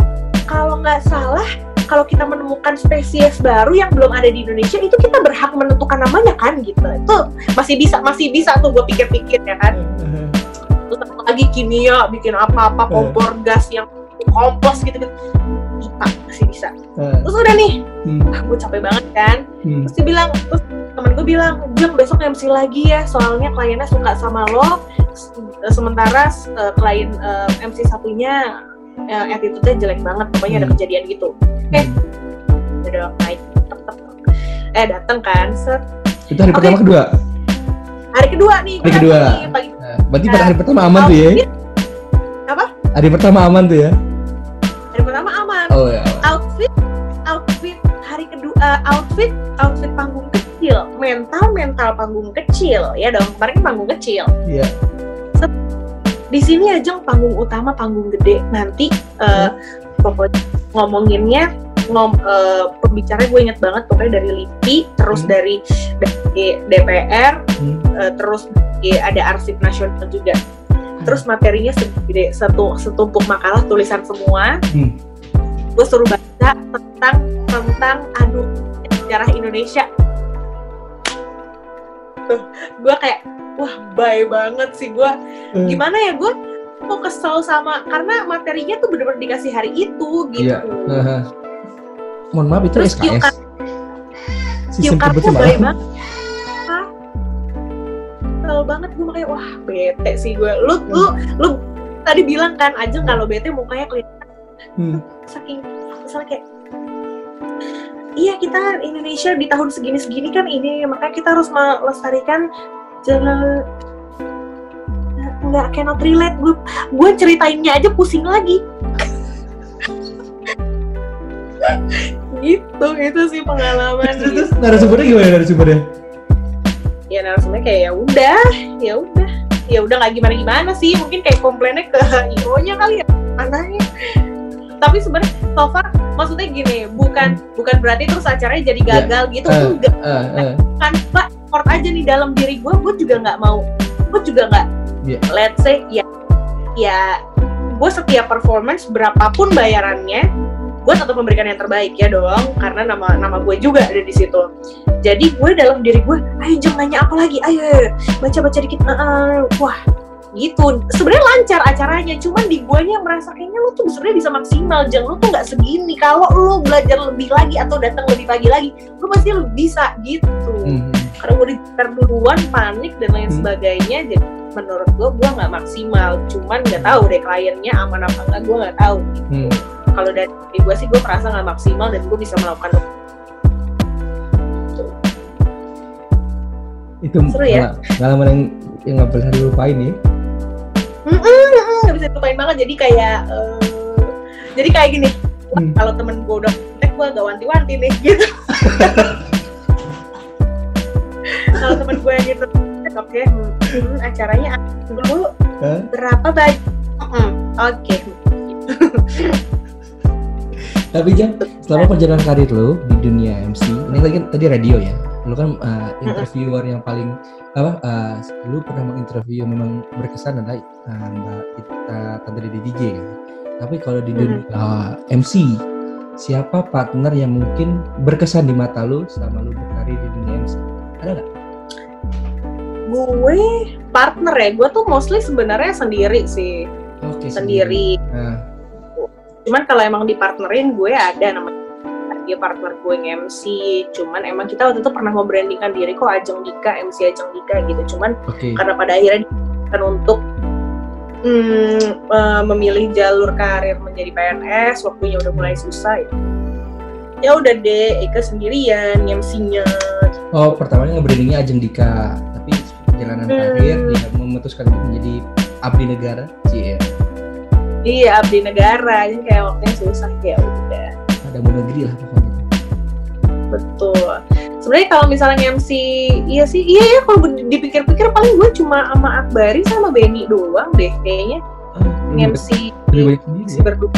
kalau nggak salah kalau kita menemukan spesies baru yang belum ada di Indonesia itu kita berhak menentukan namanya kan gitu. Itu masih bisa masih bisa tuh gue pikir-pikir ya kan? Terus lagi? Kimia bikin apa-apa kompor gas yang kompos gitu gitu IPA masih bisa. Eh, terus udah nih. Hmm, wah gue capek banget kan? Hmm. terus dia bilang terus temen gue bilang Jeng besok MC lagi ya soalnya kliennya suka sama lo. Sementara eh, klien eh, MC satunya eh, attitude-nya jelek banget pokoknya ada Hmm. kejadian gitu oke udah naik eh dateng kan set Itu hari Oke. pertama kedua. hari kedua nih Hari kedua. nih, pagi Nah, berarti pada hari pertama aman tuh ya? outfit, Apa? Hari pertama aman tuh ya? hari pertama aman Oh ya. outfit outfit hari kedua eh, outfit outfit panggung kecil mental mental panggung kecil ya dong kemarin kan panggung kecil Iya. Di sini aja panggung utama panggung gede nanti pokoknya ngomonginnya ngom eh, pembicaranya gue inget banget pokoknya dari LIPI terus Hmm. dari dari DPR Hmm. eh, terus dari- ada arsip nasional juga terus materinya segede satu setumpuk makalah tulisan semua Hmm. gue suruh baca tentang tentang aduh sejarah Indonesia tuh gue kayak wah bye banget sih gue Eh, gimana ya gue mau kesel sama karena materinya tuh bener-bener dikasih hari itu gitu. Iya. Mohon maaf itu terus SKS. cue Sistem kebut baik banget. kesel banget gue makanya wah bete sih gue lu lu lu tadi bilang kan aja kalau bete mukanya kelihatan Hmm. saking misalnya kayak iya kita Indonesia di tahun segini-segini kan ini makanya kita harus melestarikan jangan nggak cannot relate. Gue gue ceritainnya aja pusing lagi. Gitu itu sih pengalaman. Terus, terus narasumbernya gimana narasumbernya? ya narasumbernya kayak ya udah ya udah. Ya udah nggak gimana gimana sih mungkin kayak komplainnya ke io nya kali ya anaknya tapi sebenarnya so far maksudnya gini bukan bukan berarti terus acaranya jadi gagal gitu Eh, enggak. Eh, eh. kan mbak support aja nih dalam diri gue gue juga nggak mau gue juga nggak Iya. let's say ya ya gue setiap performance berapapun bayarannya gue tetap memberikan yang terbaik ya dong. Karena nama nama gue juga ada di situ. Jadi gue dalam diri gue ayo jangan nanya apa lagi? Ayo, baca baca dikit. Uh, uh, wah gitu. Sebenarnya lancar acaranya cuman di guanya merasa kayaknya lu tuh sebenarnya bisa maksimal jangan lu tuh nggak segini. Kalau lu belajar lebih lagi atau datang lebih pagi lagi lu pasti lu bisa gitu. Hmm. karena gue duluan panik dan lain hmm. sebagainya jadi menurut gue gue nggak maksimal. Cuman nggak tahu deh kliennya aman apa enggak gue nggak tahu gitu. Hmm. kalau dari gue sih gue merasa nggak maksimal dan gue bisa melakukan itu. Seru ya. pengalaman yang yang nggak pernah dilupain ya nggak bisa lupain banget. Jadi kayak uh, jadi kayak gini. Hmm. kalau temen gue udah kontak gue gak wanti-wanti nih gitu. Kalau temen gue yang gitu oke. Okay, hmm, acaranya dulu huh? berapa baju? Hmm, oke. Okay. tapi jam selama perjalanan karir lo di dunia MC ini lagi tadi radio ya. Lu kan uh, interviewer yang paling apa? Uh, lu pernah menginterview memang berkesan adalah uh, mbak kita tante di DJ kan tapi kalau di dunia uh, MC siapa partner yang mungkin berkesan di mata lu selama lu berkarir di dunia MC ada nggak? Gue partner ya. Gue tuh mostly sebenarnya sendiri sih. Okay, sendiri, sendiri. Nah cuman kalau emang dipartnerin gue ada namanya dia partner gue yang MC cuman emang kita waktu itu pernah mau brandingkan diri kok Ajeng Dika MC Ajeng Dika gitu. Cuman okay. karena pada akhirnya kan untuk hmm, uh, memilih jalur karir menjadi PNS waktunya udah mulai susah ya. Ya udah deh Eka sendirian MC-nya oh pertamanya nge-brandingnya Ajeng Dika tapi perjalanan hmm. karir dia memutuskan untuk menjadi abdi negara sih ya iya abdi negara. Jadi kayak waktunya susah kayak udah ada mau negeri lah pokoknya. Betul. Sebenarnya kalau misalnya MC iya sih iya ya kalau dipikir-pikir paling gue cuma sama Akbari sama Benny doang deh kayaknya. Ah, MC si berdua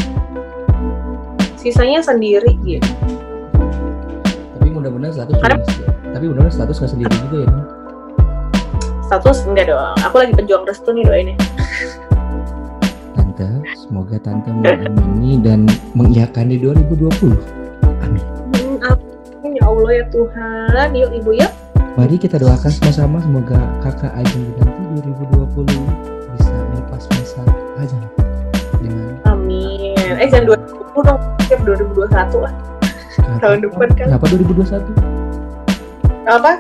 sisanya sendiri gitu tapi mudah-mudahan status Karena, tapi mudah-mudahan status nggak sendiri juga ya status enggak dong. Aku lagi pejuang restu nih doainnya Tante, semoga Tante mengamini dan mengiyakan di 2020. Amin. Amin ya Allah ya Tuhan. Yuk Ibu yuk. Mari kita doakan sama-sama semoga kakak Ajeng nanti 2020 bisa melepas masa aja dengan Amin. Eh jangan 2020 dong, siap 2021 lah. Kenapa? Tahun depan kan. Kenapa 2021? Apa?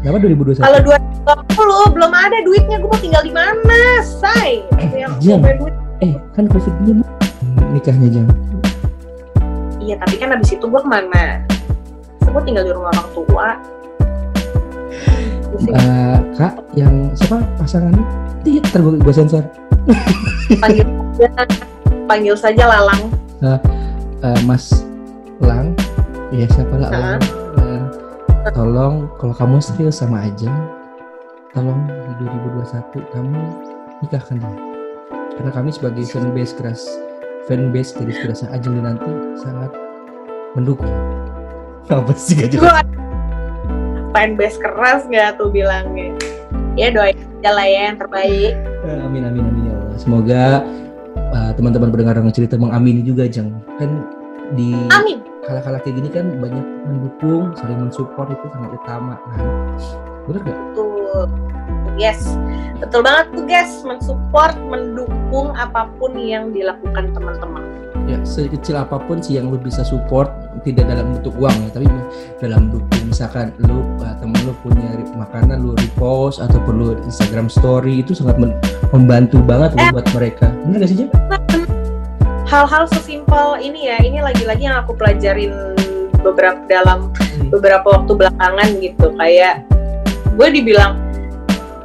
Kenapa 2021? Kalau 2020 belum ada duitnya, gue mau tinggal di mana, say? Yang duit eh kan covid ini nikahnya jam iya tapi kan abis itu gue ke mana? Gue tinggal di rumah orang tua. Uh, kak yang siapa? Pasangannya tidak terbuka gue sensor. Panggil panggil saja Lalang. Uh, uh, Mas Lang. Ya siapa lah uh uh, tolong kalau kamu serius sama aja tolong di 2021 kamu nikahkan dia karena kami sebagai fanbase keras fanbase dari kerasa Ajeng nanti sangat mendukung. Apa sih gak jelas fanbase keras nggak tuh bilangnya? Ya doain aja lah ya yang terbaik. Eh, amin amin amin ya Allah. Semoga uh, teman-teman pendengar yang cerita mengamini juga Jeng. Kan di amin. kala-kala kayak gini kan banyak mendukung saling mensupport itu sangat utama. Kan benar gak? betul yes. Betul banget tuh guys. Mensupport mendukung apa pun yang dilakukan teman-teman. Ya sekecil apa pun sih yang lu bisa support tidak dalam bentuk uang ya tapi dalam bentuk misalkan lu uh, temen lu punya makanan lu repost atau perlu Instagram story itu sangat membantu banget eh, buat mereka. Benar gak sih Jam? hal-hal sesimpel ini ya ini lagi-lagi yang aku pelajarin beberapa dalam hmm. beberapa waktu belakangan gitu. Kayak gue dibilang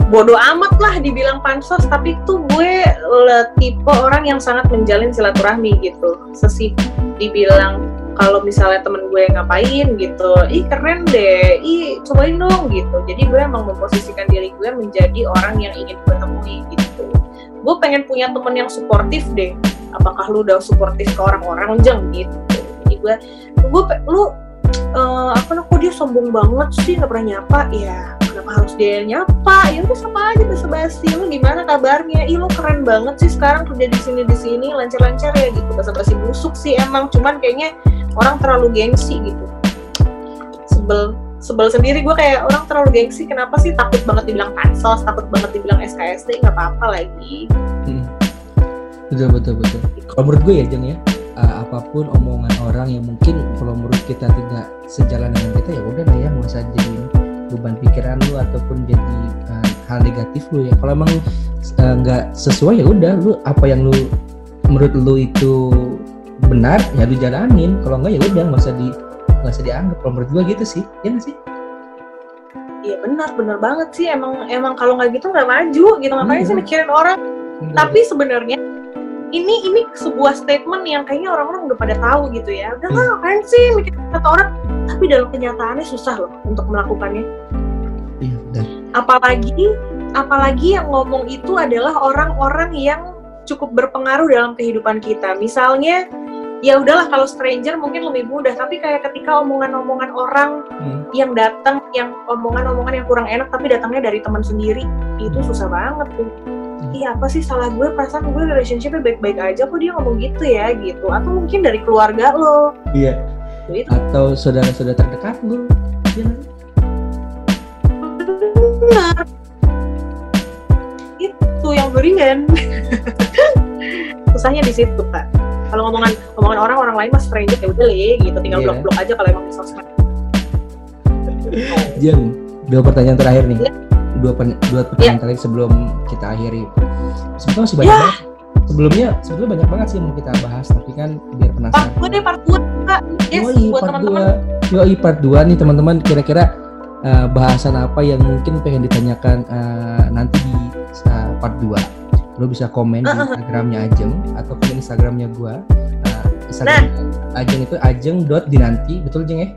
bodoh amat lah dibilang pansos tapi itu gue tipe orang yang sangat menjalin silaturahmi gitu. Sesi dibilang kalau misalnya temen gue ngapain gitu ih keren deh ih cobain dong gitu. Jadi gue emang memposisikan diri gue menjadi orang yang ingin gue temui gitu. Gue pengen punya temen yang suportif deh. Apakah lu udah suportif ke orang-orang jeng? Gitu. Jadi gue gue lu uh, apa kok dia sombong banget sih nggak pernah nyapa? Ya kenapa harus dia nyapa? Ya udah sama aja basa basi lu gimana kabarnya? Ih lo keren banget sih sekarang kerja di sini di sini. Lancar-lancar ya gitu. Basa basi busuk sih emang. Cuman kayaknya orang terlalu gengsi gitu. Sebel sebel sendiri. Gue kayak orang terlalu gengsi. Kenapa sih takut banget dibilang pansos takut banget dibilang SKSD nggak apa-apa lagi. Hmm. betul betul betul. Kalau menurut gue ya Jeng ya uh, apa pun omongan orang yang mungkin kalau menurut kita tidak sejalan dengan kita ya udah lah ya nggak usah jadi beban pikiran lu ataupun jadi uh, hal negatif lu ya. Kalau emang eh, nggak uh, sesuai ya udah lu apa yang lu menurut lu itu benar ya lu jalanin. Kalau enggak ya udah nggak usah di nggak usah dianggap. Kalau menurut gua gitu sih ya nggak sih? Iya benar benar banget sih. Emang emang kalau nggak gitu nggak maju gitu. Ngapain hmm. sih mikirin orang? Hmm. tapi sebenarnya ini ini sebuah statement yang kayaknya orang-orang udah pada tahu gitu ya udah hmm. ngapain sih mikir kata orang tapi dalam kenyataannya susah loh untuk melakukannya iya, apalagi apalagi yang ngomong itu adalah orang-orang yang cukup berpengaruh dalam kehidupan kita misalnya ya udahlah kalau stranger mungkin lebih mudah tapi kayak ketika omongan-omongan orang hmm. yang datang yang omongan-omongan yang kurang enak tapi datangnya dari teman sendiri itu susah banget tuh. Iya apa sih salah gue? Perasaan gue relationshipnya baik-baik aja kok dia ngomong gitu ya gitu. Atau mungkin dari keluarga lo. Iya. Gitu. atau saudara-saudara terdekat lo. Iya benar. Itu yang beringan susahnya di situ kak. Kalau ngomongan ngomongan orang orang lain mas stranger ya udah deh gitu. Tinggal yeah. blok blok aja kalau emang di sosmed. Jen dua pertanyaan terakhir nih. Yeah. Dua pen, dua pertanyaan yeah. terakhir sebelum kita akhiri. Sebetulnya masih banyak yeah. banget. Sebelumnya sebetulnya banyak banget sih yang mau kita bahas tapi kan biar penasaran. part dua deh part dua kak. Yes, Yoi, buat teman-teman. Yoi part dua nih teman-teman. Kira-kira uh, bahasan apa yang mungkin pengen ditanyakan uh, nanti di uh, part 2 lo bisa komen di Instagramnya Ajeng atau komen Instagramnya gua. Uh, Instagram nah. Ajeng itu ajeng dot dinanti. Betul Jeng ya?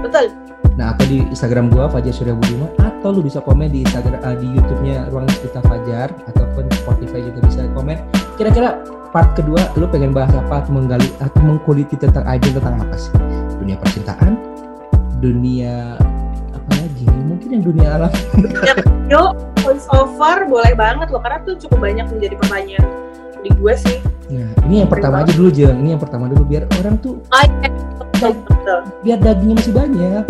Betul nah atau di Instagram gua Fajar Surya Budima atau lu bisa komen di Instagram uh, di YouTube-nya Ruang Cerita Fajar ataupun Spotify juga bisa komen. Kira-kira part kedua lu pengen bahas apa? Atau menggali atau mengkuliti tentang Ajeng tentang apa sih? Dunia percintaan dunia apa lagi mungkin yang dunia alam. Yuk voice over boleh banget loh karena tuh cukup banyak menjadi pertanyaan di gue sih. Nah ini yang pertama aja dulu Jeng. Ini yang pertama dulu biar orang tuh oh, iya. betul, betul. biar dagingnya masih banyak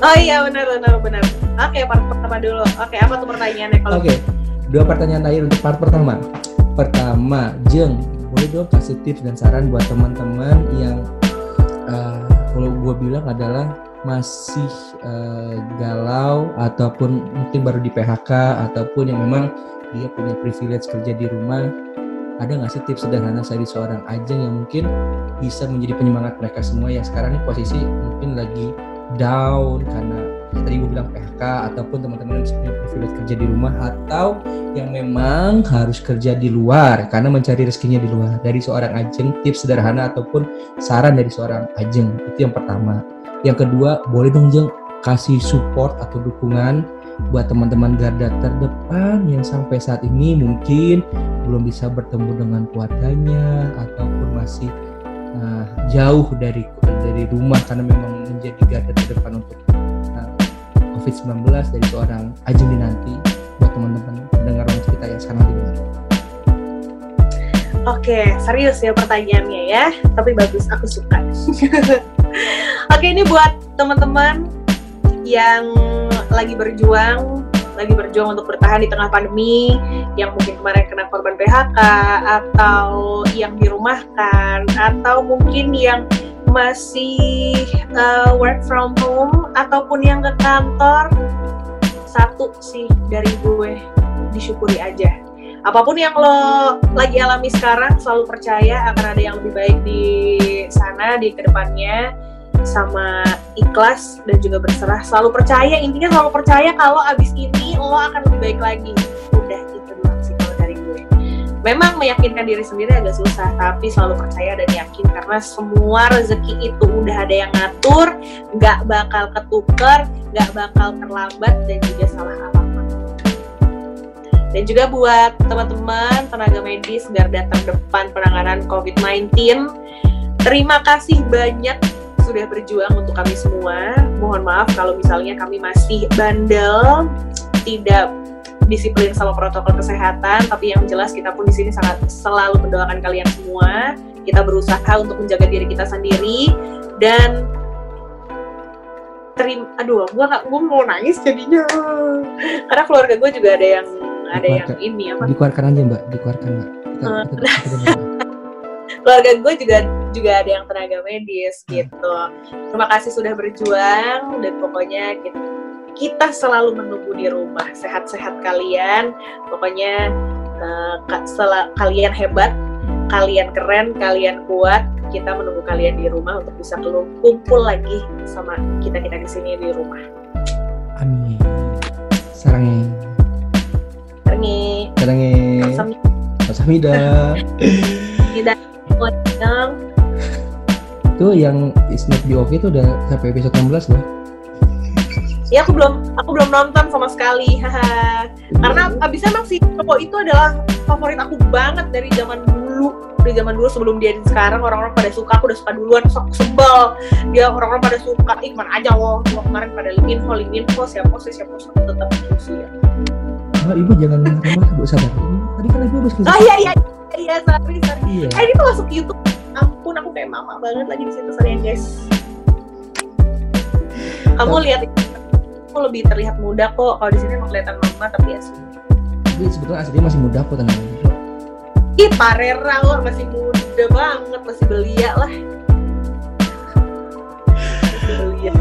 oh iya benar benar benar. Oke part pertama dulu. Oke apa tuh pertanyaannya kalau oke dua pertanyaan terakhir untuk part pertama. Pertama Jeng boleh dong kasih tips dan saran buat teman-teman yang uh, kalau gue bilang adalah masih uh, galau ataupun mungkin baru di PHK ataupun yang memang dia punya privilege kerja di rumah ada nggak sih tips sederhana di seorang ajeng yang mungkin bisa menjadi penyemangat mereka semua yang sekarang ini posisi mungkin lagi down karena ya tadi gue bilang PHK ataupun teman-teman yang punya privilege kerja di rumah atau yang memang harus kerja di luar karena mencari rezekinya di luar. Dari seorang ajeng tips sederhana ataupun saran dari seorang ajeng itu yang pertama. Yang kedua, boleh dong Jeng kasih support atau dukungan buat teman-teman garda terdepan yang sampai saat ini mungkin belum bisa bertemu dengan keluarganya ataupun masih uh, jauh dari dari rumah karena memang menjadi garda terdepan untuk uh, nah, COVID-19 dari seorang Ajeng nanti buat teman-teman pendengar cerita yang sekarang didengar. Oke, serius ya pertanyaannya ya, tapi bagus, aku suka. Oke, ini buat teman-teman yang lagi berjuang, lagi berjuang untuk bertahan di tengah pandemi, yang mungkin kemarin kena korban PHK, atau yang dirumahkan, atau mungkin yang masih uh, work from home, ataupun yang ke kantor. Satu sih dari gue, disyukuri aja apa pun yang lo lagi alami sekarang selalu percaya akan ada yang lebih baik di sana di ke depannya sama ikhlas dan juga berserah. Selalu percaya intinya selalu percaya kalau abis ini lo akan lebih baik lagi. Udah itu doang sih kalau dari gue. Memang meyakinkan diri sendiri agak susah tapi selalu percaya dan yakin karena semua rezeki itu udah ada yang ngatur nggak bakal ketuker nggak bakal terlambat dan juga salah alamat dan juga buat teman-teman tenaga medis garda terdepan penanganan COVID-19 terima kasih banyak sudah berjuang untuk kami semua. Mohon maaf kalau misalnya kami masih bandel, tidak disiplin sama protokol kesehatan, tapi yang jelas kita pun di sini sangat selalu mendoakan kalian semua. Kita berusaha untuk menjaga diri kita sendiri dan terim aduh gua nggak gua mau nangis jadinya karena keluarga gue juga ada yang ada yang ini apa dikeluarkan aja mbak dikeluarkan mbak kita, kita, kita, kita, keluarga gue juga juga ada yang tenaga medis gitu. Terima kasih sudah berjuang dan pokoknya kita, kita selalu menunggu di rumah. Sehat-sehat kalian. Pokoknya eh, ka- sela- kalian hebat, kalian keren, kalian kuat. Kita menunggu kalian di rumah untuk bisa kumpul lagi sama kita kita di sini di rumah. amin. Sarangnya Ternyata sarangnya Sampai Samida tidak. Yang itu yang is not be okay itu udah sampai episode 16 loh. Ya aku belum aku belum nonton sama sekali haha. Karena abisnya emang si cowok itu adalah favorit aku banget dari zaman dulu dari zaman dulu sebelum dia di sekarang orang-orang pada suka aku udah suka duluan terus aku sebel. Dia orang-orang pada suka ih mana aja loh Cuma kemarin pada link info link info siapa sih siapa sih aku tetap terus ya. Oh, ibu jangan marah bu sabar. Tadi kan ibu habis oh iya iya iya sorry sorry. Iya. Eh ini tuh masuk YouTube ampun aku kayak mama banget lagi di situ ya guys kamu lihat aku lebih terlihat muda kok kalau di sini emang kelihatan mama tapi ya tapi sebetulnya aslinya masih muda kok tenang aja Ih, Parera lo masih muda banget, masih belia lah. Masih belia.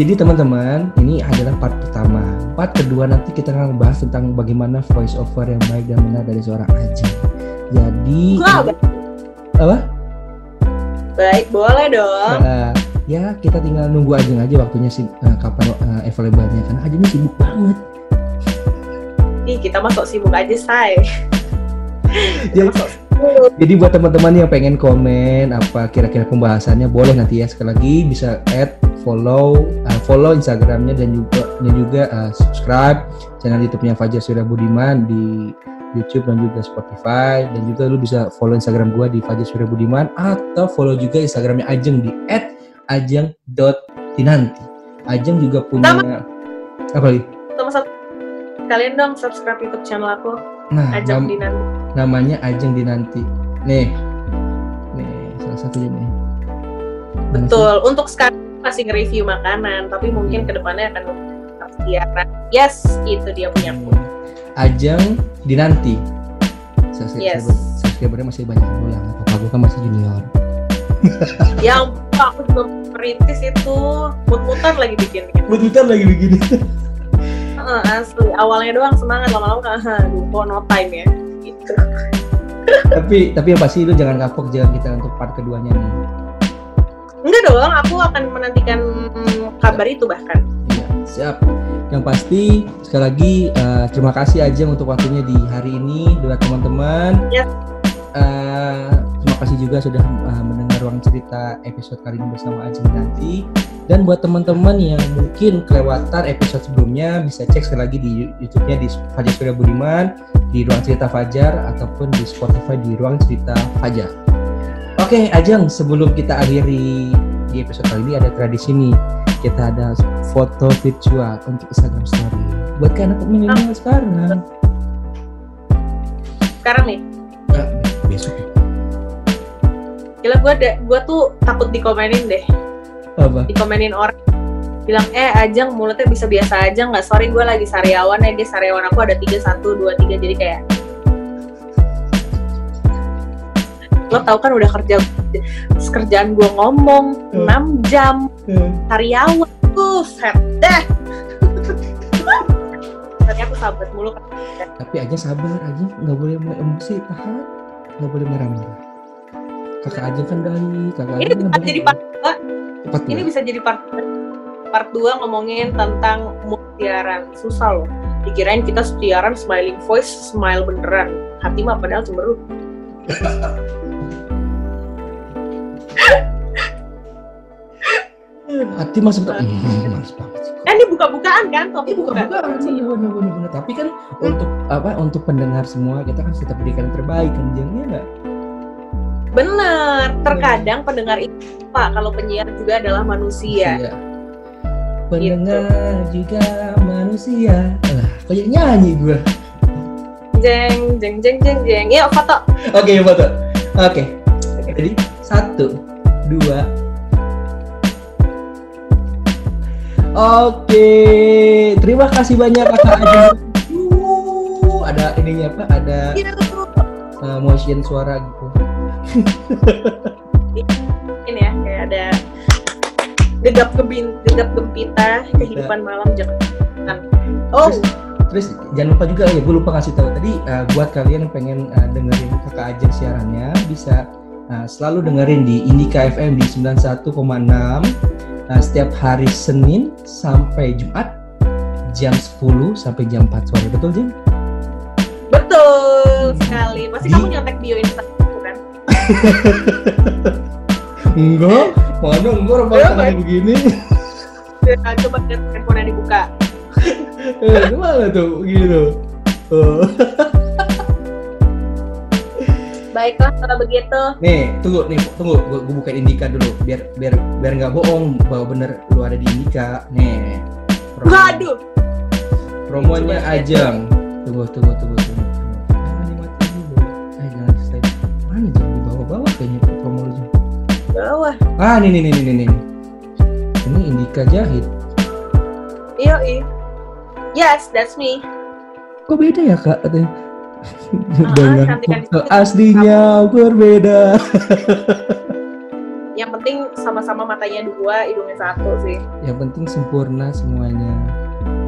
Jadi teman-teman, ini adalah part pertama. Part kedua nanti kita akan bahas tentang bagaimana voice over yang baik dan benar dari seorang Aji. Jadi Wah, ba- apa? Baik, boleh dong. Eh, ya kita tinggal nunggu Ajeng aja waktunya sih eh, kapan uh, available-nya karena Ajeng ini sibuk banget. Ih, kita masuk sibuk aja, say. Jadi, jadi buat teman-teman yang pengen komen apa kira-kira pembahasannya boleh nanti ya sekali lagi bisa add follow uh, follow Instagramnya dan juga dan juga uh, subscribe channel YouTube-nya Fajar Surya Budiman di YouTube dan juga Spotify dan juga lu bisa follow Instagram gua di Fajar Surya Budiman atau follow juga Instagramnya Ajeng di @ajeng.tinanti. Ajeng juga punya apa lagi? Sama satu kalian dong subscribe YouTube channel aku, Nah, ajak nam- di nanti. namanya Ajeng Dinanti. Nih, nih salah satunya nih. Mana sih? Betul. Untuk sekarang masih nge-review makanan, tapi mungkin ke depannya akan siaran. Yes, itu dia punya aku. Ajeng Dinanti. Subscribe- Yes. Subscribernya masih banyak yang apa gue kan masih junior. Yang aku juga merintis itu mut-mutan lagi bikin. Betul lagi begini. Heeh, asli awalnya doang semangat lama-lama aduh kok no time ya gitu tapi tapi yang pasti lu jangan kapok jangan kita untuk part keduanya nih. enggak dong aku akan menantikan mm, kabar itu bahkan Iya, siap. Yang pasti sekali lagi eh, terima kasih Ajeng untuk waktunya di hari ini buat teman-teman. Yes. Eh, terima kasih juga sudah eh, mendengar ruang cerita episode kali ini bersama Ajeng nanti. Dan buat teman-teman yang mungkin kelewatan episode sebelumnya bisa cek sekali lagi di YouTube-nya di Fajar Surya Budiman, di Ruang Cerita Fajar ataupun di Spotify di Ruang Cerita Fajar. Oke, Ajeng, sebelum kita akhiri di episode kali ini ada tradisi nih. Kita ada foto virtual untuk Instagram Story. Buat kan anak milenial sekarang. sekarang nih Nah, besok gila gue gue tuh takut dikomenin deh apa? dikomenin orang bilang eh Ajeng mulutnya bisa biasa aja nggak sorry gue lagi sariawan ya guys sariawan aku ada tiga satu dua tiga jadi kayak lo tau kan udah kerja kerjaan gue ngomong Hmm. 6 jam. Sariawan tuh set deh. Ternyata aku sahabat mulu kan. Tapi aja sabar, aja nggak boleh mulai emosi, tahan, nggak boleh marah-marah. Kakak aja kan baik, kakak ini aja bisa kan jadi part Cepat ini bisa jadi part part 2 ngomongin tentang mood siaran susah loh. Dikirain kita siaran smiling voice smile beneran. Hati mah padahal cemberut Hati hmm, males banget sih. eh ini buka-bukaan kan topik Ini bukan-bukan sih, bener, bener, bener. Tapi kan untuk apa? Untuk pendengar semua kita kan tetap berikan terbaik kan, Jeng, ya nggak? bener terkadang pendengar itu pak kalau penyiar juga adalah manusia Iya. pendengar juga manusia. Lah, kayak nyanyi gue. Jeng jeng jeng jeng jeng. Yuk foto. Oke, foto. Oke. Jadi satu, dua. Oke, terima kasih banyak kakak Aji. Uh, ada ininya apa? Ada uh, motion suara gitu. Ini ya, kayak ada gegap gebin, gegap gempita kehidupan malam Jakarta. Oh, Terus, terus jangan lupa juga ya, gue lupa kasih tahu tadi uh, buat kalian yang pengen uh, dengerin kakak Ajeng siarannya bisa uh, selalu dengerin di Indika FM di 91,6 uh, setiap hari Senin sampai Jumat jam 10 sampai jam 4 sore betul Jeng? betul sekali. Pasti Di- kamu nyontek bio Instagram kan? Enggak, mana enggak orang Enggak, tangan begini. Ya, coba lihat handphone dibuka. Eh, gimana tuh gitu? Oh. Baiklah kalau begitu. Nih, tunggu nih, tunggu, gue, gue buka Indika dulu, biar biar biar nggak bohong bahwa bener lu ada di Indika. Nih, promo- Waduh. promonya. Ajeng. Tunggu, tunggu, tunggu, tunggu. Eh. Mana jangan di bawah-bawah kayaknya promo lu. Jeng. Bawah. Ah, nih, nih, nih, nih, nih. Ini Indika Jahit. Iyo. Yes, that's me. Kok beda ya kak? Katanya. Ah, Dengan foto dikit. aslinya berbeda. Yang penting sama-sama matanya dua, hidungnya satu sih. Yang penting sempurna semuanya.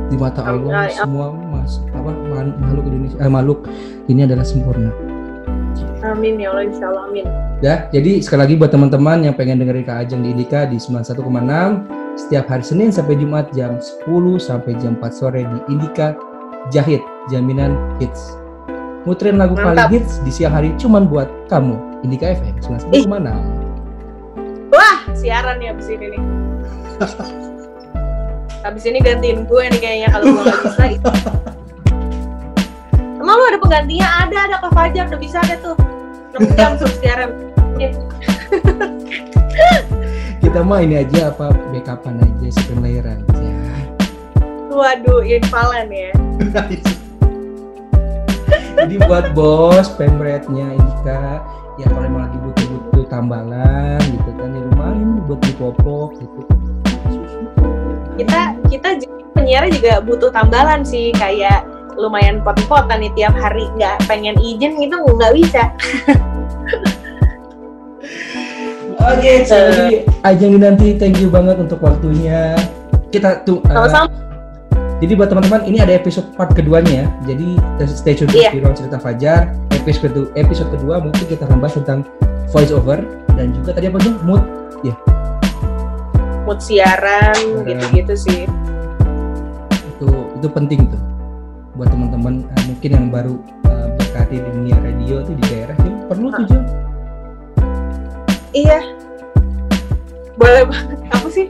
Di mata Allah am- semua mas apa makhluk Indonesia eh, makhluk ini adalah sempurna. Amin ya Allah, insya Allah, amin. Ya, jadi sekali lagi buat teman-teman yang pengen dengerin Kak Ajeng di Indika di 91,6 setiap hari Senin sampai Jumat jam 10 sampai jam 4 sore di Indika Jahit jaminan hits. Muterin lagu Mantap. paling hits di siang hari cuman buat kamu Indika FM 91,6. Wah, siaran ya abis ini nih. Abis ini gantiin gue nih kayaknya kalau gue gak bisa. Emang lu ada penggantinya? Ada, ada Kak Fajar udah bisa ada tuh. 6 jam siaran. Ya, Kita mah ini aja apa backupan aja second layer aja. Waduh, invalan ya. Jadi buat bos pemretnya Indika ya kalau emang lagi butuh-butuh tambalan gitu kan di rumah ini buat di popok gitu. Kita kita penyiarnya juga butuh tambalan sih kayak lumayan pot-potan nih tiap hari nggak pengen izin gitu nggak bisa. Oke, jadi Ajeng nanti thank you banget untuk waktunya. Kita tuh uh, Sama-sama. Jadi buat teman-teman ini ada episode part keduanya ya. Jadi stay tune Iya. di ruang cerita Fajar. Episode kedua, episode kedua mungkin kita akan bahas tentang voice over dan juga tadi apa tuh mood mood siaran gitu-gitu sih. itu itu penting tuh buat teman-teman uh, mungkin yang baru uh, berkarir di dunia radio tuh di daerah ya perlu tuh Jeng. Iya. Boleh banget. Apa sih?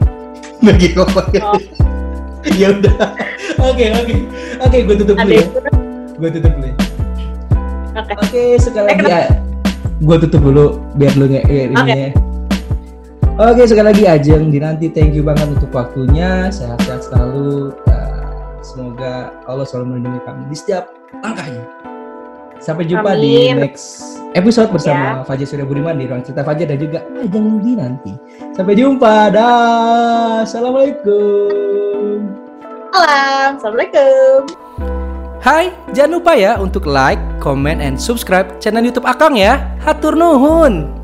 lagi ngomong Oh. ya udah. Oke oke. Oke gue tutup dulu ya. Gue tutup dulu ya. Oke. oke sekali Eh, lagi ya gue tutup dulu biar lu nge ini Oke. ya. oke sekali lagi Ajeng. Dinanti thank you banget untuk waktunya. Sehat-sehat selalu. Semoga Allah selalu melindungi kamu di setiap langkahnya sampai jumpa di Amin. next episode bersama Fajar Surya Budiman di ruang cerita Fajar dan juga Ajeng Dinanti sampai jumpa dah assalamualaikum Salam. Assalamualaikum. Hai, jangan lupa ya untuk like, comment, and subscribe channel YouTube Akang ya. Hatur nuhun.